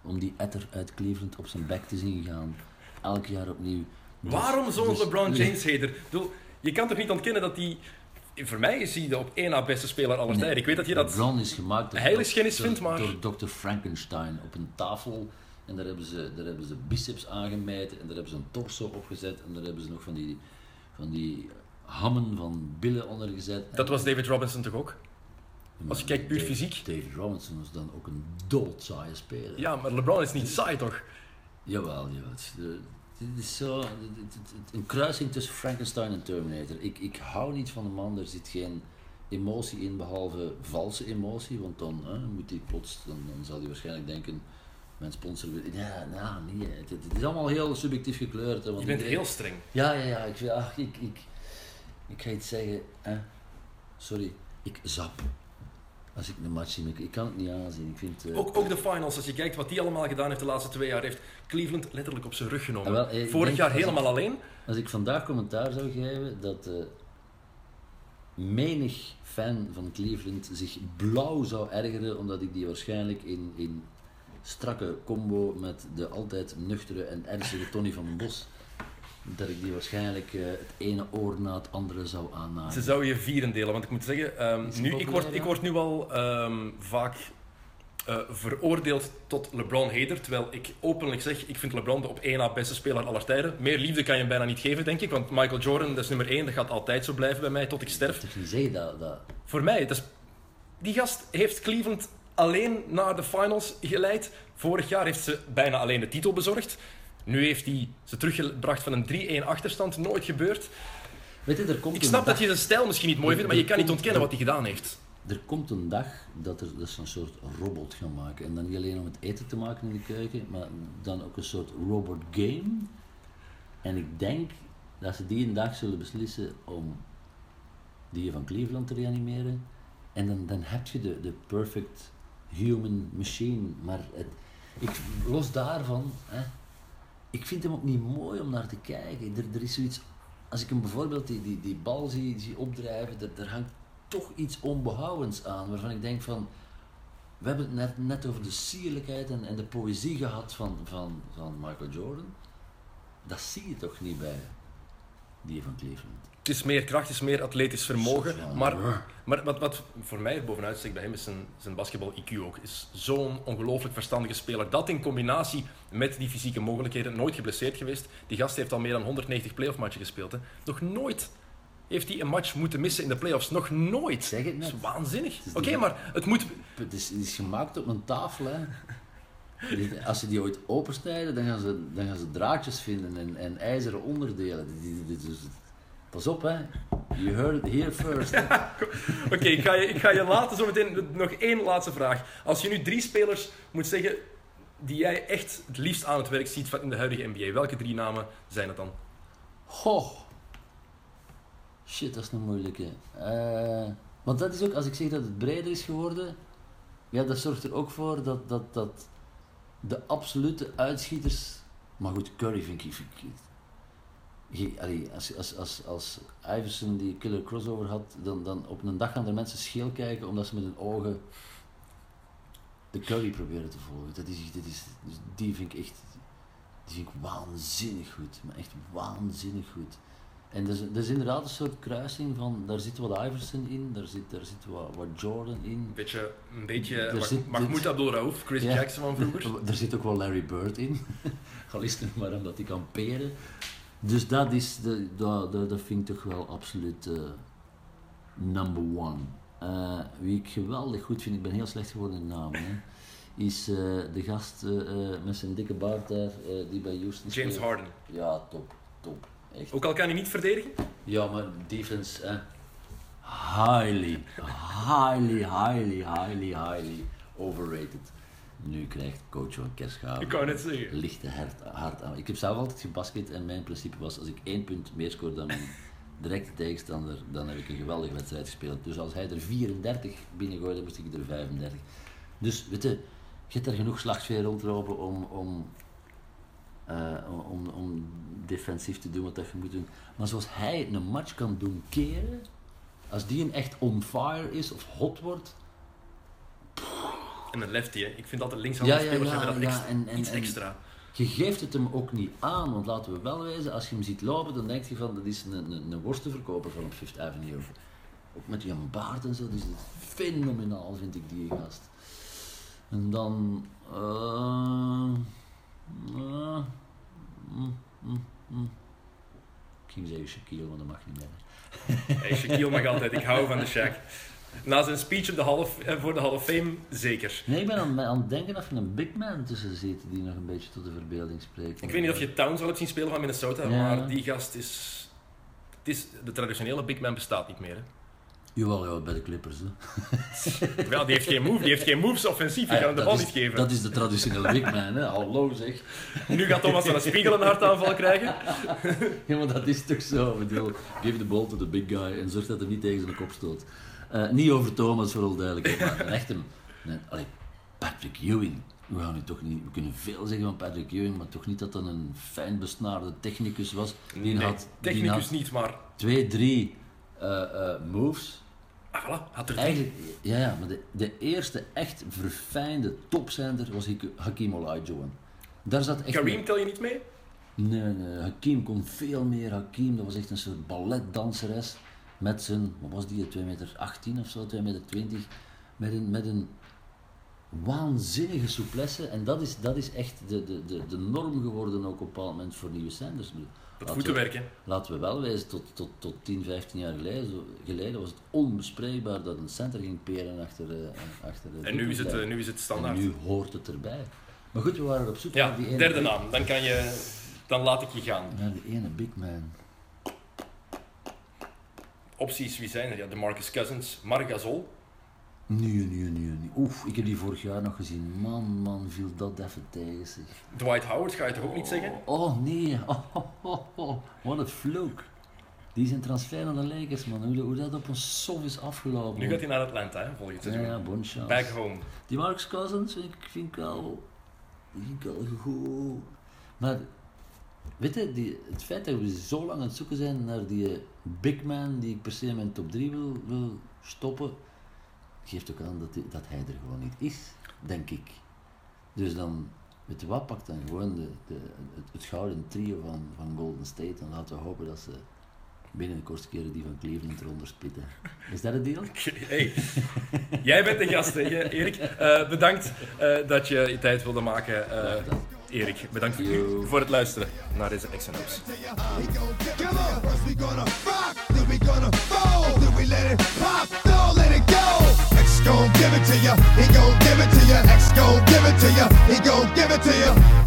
Speaker 4: om die etter uit Cleveland op zijn bek te zien gaan. Elk jaar opnieuw. Dus-
Speaker 3: Waarom zo'n
Speaker 4: dus-
Speaker 3: LeBron James-hater? Ik bedoel, Je kan toch niet ontkennen dat hij... Voor mij is hij de op één na beste speler aller tijden. Ik weet dat je dat...
Speaker 4: LeBron is gemaakt
Speaker 3: vindt, maar-
Speaker 4: door Dr. Frankenstein op een tafel. En daar hebben, ze, daar hebben ze biceps aangemeten en daar hebben ze een torso opgezet en daar hebben ze nog van die, van die hammen van billen onder gezet.
Speaker 3: Dat was David Robinson toch ook?
Speaker 4: Maar
Speaker 3: als je kijkt puur
Speaker 4: David-
Speaker 3: fysiek.
Speaker 4: David Robinson was dan ook een doodzaaie speler.
Speaker 3: Ja, maar LeBron is niet saai toch?
Speaker 4: Jawel, jawel. Het is, de- het is zo, een kruising tussen Frankenstein en Terminator. Ik, ik hou niet van de man, er zit geen emotie in behalve valse emotie, want dan hè, moet hij plots, dan, dan zal hij waarschijnlijk denken, mijn sponsor wil... Ja, nou, nee, het, het is allemaal heel subjectief gekleurd. Hè, want
Speaker 3: Je bent
Speaker 4: iedereen-
Speaker 3: heel streng.
Speaker 4: Ja, ja, ja, ik, ach, ik, ik, ik ga iets zeggen, hè. sorry, ik zap. Als ik een match zie, ik, ik kan het niet aanzien. Ik vind, eh,
Speaker 3: Ook, ook de finals, als je kijkt wat hij allemaal gedaan heeft de laatste twee jaar, heeft Cleveland letterlijk op zijn rug genomen.
Speaker 4: Ah, wel, eh,
Speaker 3: Vorig jaar
Speaker 4: ik-
Speaker 3: helemaal alleen.
Speaker 4: Als ik vandaag commentaar zou geven dat eh, menig fan van Cleveland zich blauw zou ergeren omdat ik die waarschijnlijk in, in strakke combo met de altijd nuchtere en ernstige Tony van den Bos, dat ik die waarschijnlijk eh, het ene oor na het andere zou aannamen.
Speaker 3: Ze zou je vieren delen, want ik moet zeggen, ehm,
Speaker 4: Is
Speaker 3: nu, ik, word, ik word nu al ehm, vaak eh, veroordeeld tot LeBron-hater, terwijl ik openlijk zeg, ik vind LeBron de op één na beste speler aller tijden. Meer liefde kan je hem bijna niet geven, denk ik, want Michael Jordan, dat is nummer één, dat gaat altijd zo blijven bij mij tot ik sterf.
Speaker 4: Dat niet zeggen dat, dat
Speaker 3: Voor mij, dat is, die gast heeft Cleveland alleen naar de finals geleid. Vorig jaar heeft ze bijna alleen de titel bezorgd. Nu heeft hij ze teruggebracht van een 3-1 achterstand. Nooit gebeurd.
Speaker 4: Weet je, er komt
Speaker 3: Ik snap
Speaker 4: dag-
Speaker 3: dat je zijn stijl misschien niet mooi vindt, maar je kan niet ontkennen wat hij gedaan heeft.
Speaker 4: Er komt een dag dat er ze een soort robot gaan maken. En dan niet alleen om het eten te maken in de keuken, maar dan ook een soort robot game. En ik denk dat ze die een dag zullen beslissen om die van Cleveland te reanimeren. En dan, dan heb je de, de perfect human machine. Maar het, ik, los daarvan, hè, ik vind hem ook niet mooi om naar te kijken. Er, er is zoiets, als ik hem bijvoorbeeld die, die, die bal zie, zie opdrijven, er, er hangt toch iets onbehoudends aan, waarvan ik denk van, we hebben het net, net over de sierlijkheid en, en de poëzie gehad van, van, van Michael Jordan. Dat zie je toch niet bij die van Cleveland.
Speaker 3: Het is meer kracht, het is meer atletisch vermogen. Maar, maar wat, wat voor mij bovenuit steekt bij hem is zijn, zijn basketbal-IQ ook. Is zo'n ongelooflijk verstandige speler. Dat in combinatie met die fysieke mogelijkheden, nooit geblesseerd geweest. Die gast heeft al meer dan 190 playoff matchen gespeeld. Hè. Nog nooit heeft hij een match moeten missen in de playoffs. Nog nooit.
Speaker 4: zeg het
Speaker 3: Dat is waanzinnig.
Speaker 4: is
Speaker 3: Oké, maar het moet...
Speaker 4: Het is, het is gemaakt op een tafel. Hè. Als ze die ooit opensnijden, dan gaan ze, dan gaan ze draadjes vinden en, en ijzeren onderdelen. Die- dus- pas op, hè. You heard it here first.
Speaker 3: Oké, ik, ga je- ik ga je laten zometeen nog één laatste vraag. Als je nu drie spelers moet zeggen die jij echt het liefst aan het werk ziet van in de huidige NBA, welke drie namen zijn het dan?
Speaker 4: Goh. Shit, dat is een moeilijke. Eh, want dat is ook, als ik zeg dat het breder is geworden, ja, dat zorgt er ook voor dat, dat, dat de absolute uitschieters. Maar goed, Curry vind ik. Vind ik allee, als, als, als, als Iverson die killer crossover had, dan, dan op een dag gaan er mensen scheel kijken omdat ze met hun ogen de Curry proberen te volgen. Dat is, dat is, dus die vind ik echt die vind ik waanzinnig goed. Maar echt waanzinnig goed. En dat is, dat is inderdaad een soort kruising van, daar zit wat Iverson in, daar zit, daar zit wat, wat Jordan in.
Speaker 3: Een beetje, een beetje
Speaker 4: Er
Speaker 3: Mah-
Speaker 4: zit-
Speaker 3: Mahmoud
Speaker 4: dit-
Speaker 3: Abdul Rauf, Chris
Speaker 4: Ja.
Speaker 3: Jackson van vroeger.
Speaker 4: Er zit ook wel Larry Bird in. Al is het maar omdat hij kan peren. Dus dat, is de, dat, dat, dat vind ik toch wel absoluut eh, number one. Eh, wie ik geweldig goed vind, ik ben heel slecht geworden in namen, hè, is eh, de gast met zijn dikke baard daar, die bij Houston
Speaker 3: James
Speaker 4: speelt.
Speaker 3: Harden.
Speaker 4: Ja, top, top. Echt.
Speaker 3: Ook al kan hij niet verdedigen.
Speaker 4: Ja, maar defense, eh, highly, highly, highly, highly, highly overrated. Nu krijgt coach van Kerschaven
Speaker 3: Ik wou net zeggen.
Speaker 4: lichte hart, hard aan. Ik heb zelf altijd gebasket en mijn principe was, als ik één punt meer scoor dan mijn directe tegenstander, dan heb ik een geweldige wedstrijd gespeeld. Dus als hij er 34 binnengooide, moest ik er 35. Dus, weet je, je hebt er genoeg slagsfeer rondlopen om, om, eh, om, om defensief te doen wat dat je moet doen. Maar zoals hij een match kan doen keren, als die een echt on fire is of hot wordt,
Speaker 3: En een lefty, hè. Ik vind altijd linkshandige
Speaker 4: Ja, ja,
Speaker 3: spelers
Speaker 4: ja,
Speaker 3: hebben dat extra,
Speaker 4: en- en-
Speaker 3: iets
Speaker 4: en-
Speaker 3: extra.
Speaker 4: Je geeft het hem ook niet aan, want laten we wel wezen, als je hem ziet lopen, dan denk je van, dat is een, een, een worstenverkoper van op Fifth Avenue. Ook met die baard en zo, dus dat is fenomenaal vind ik die gast. En dan, mm, mm, mm. ik ging zeggen Shaquille, maar dat mag niet meer.
Speaker 3: Hey, Shaquille mag altijd, ik hou van de Shaq. Na zijn speech op de Hall of- eh, voor de Hall of Fame, zeker.
Speaker 4: Nee, ik ben aan, aan het denken of er een big man tussen zit die nog een beetje tot de verbeelding spreekt.
Speaker 3: Ik weet niet of je Towns al hebt zien spelen van Minnesota,
Speaker 4: Ja.
Speaker 3: maar die gast is... Het is... De traditionele big man bestaat niet meer. Hè.
Speaker 4: Jawel, ja, bij de Clippers. Hè.
Speaker 3: Wel, die heeft geen move, die heeft geen moves offensief, die
Speaker 4: Ah
Speaker 3: hem de bal
Speaker 4: is-
Speaker 3: niet geven.
Speaker 4: Dat is de traditionele big man, hè. Hallo zeg.
Speaker 3: Nu gaat Thomas een spiegel een hartaanval krijgen.
Speaker 4: Ja, maar dat is toch zo. Ik bedoel, give the ball to the big guy en zorg dat hij niet tegen zijn kop stoot. Eh, niet over Thomas, voor alle duidelijkheid, maar een echte... Nee, allee, Patrick Ewing. We, gaan nu toch niet, we kunnen veel zeggen van Patrick Ewing, maar toch niet dat dat een fijn besnaarde technicus was. Die
Speaker 3: Nee,
Speaker 4: had, die
Speaker 3: technicus
Speaker 4: had
Speaker 3: niet, maar...
Speaker 4: twee, drie eh, eh, moves.
Speaker 3: Ah, voilà, had er.
Speaker 4: Eigenlijk, ja, ja, maar de, de eerste echt verfijnde topzender was Hak- Hakim Olajuwon. Daar zat echt...
Speaker 3: Kareem tel je niet mee?
Speaker 4: Nee, nee, Hakim kon veel meer. Hakim, dat was echt een soort balletdanseres. Met zijn, wat was die, 2 meter 18 of zo, 2 meter 20. Met een, met een waanzinnige souplesse. En dat is, dat is echt de, de, de, de norm geworden ook op een bepaald moment voor nieuwe laten
Speaker 3: voeten
Speaker 4: we-
Speaker 3: werken.
Speaker 4: Laten we wel wezen, tot, tot, tot 10, 15 jaar geleden, zo- geleden was het onbespreekbaar dat een center ging peren achter, eh achter de
Speaker 3: En nu is het, eh, nu is het
Speaker 4: En
Speaker 3: standaard.
Speaker 4: nu hoort het erbij. Maar goed, we waren op zoek
Speaker 3: Ja,
Speaker 4: naar die ene
Speaker 3: derde
Speaker 4: big-
Speaker 3: naam. Dan, kan je, dan laat ik je gaan.
Speaker 4: Naar die ene big man.
Speaker 3: Opties, wie zijn er? Ja, de Marcus Cousins, Marc Gasol.
Speaker 4: Nee, nee, nee, nee. Oef, ik heb die vorig jaar nog gezien. Man, man, viel dat even tegen zich.
Speaker 3: Dwight Howard, ga je toch ook niet zeggen?
Speaker 4: Oh, nee. Oh, oh, oh, oh. Wat een vloek. Die zijn transfer naar de Lakers, man. Hoe, hoe dat op een sof is afgelopen.
Speaker 3: Nu gaat hij naar Atlanta, hè, volgend
Speaker 4: Ja,
Speaker 3: seizoen.
Speaker 4: ja, bon chance.
Speaker 3: Back home.
Speaker 4: Die Marcus Cousins vind ik, vind ik wel... Vind ik wel goed. Maar, weet je, die, het feit dat we zo lang aan het zoeken zijn naar die big man die ik per se in mijn top 3 wil, wil stoppen, geeft ook aan dat, die- dat hij er gewoon niet is, denk ik. Dus dan, weet je wat, pak dan gewoon de, de, het, het gouden trio van, van Golden State en laten we hopen dat ze binnen de kortste keren die van Cleveland eronder spitten. Is dat het deal?
Speaker 3: Hey, jij bent de gast, hè, Erik. Eh, bedankt eh, dat je je tijd wilde maken, eh, Erik. Bedankt
Speaker 4: Yo.
Speaker 3: voor het luisteren naar deze XNO's.
Speaker 2: X gon'.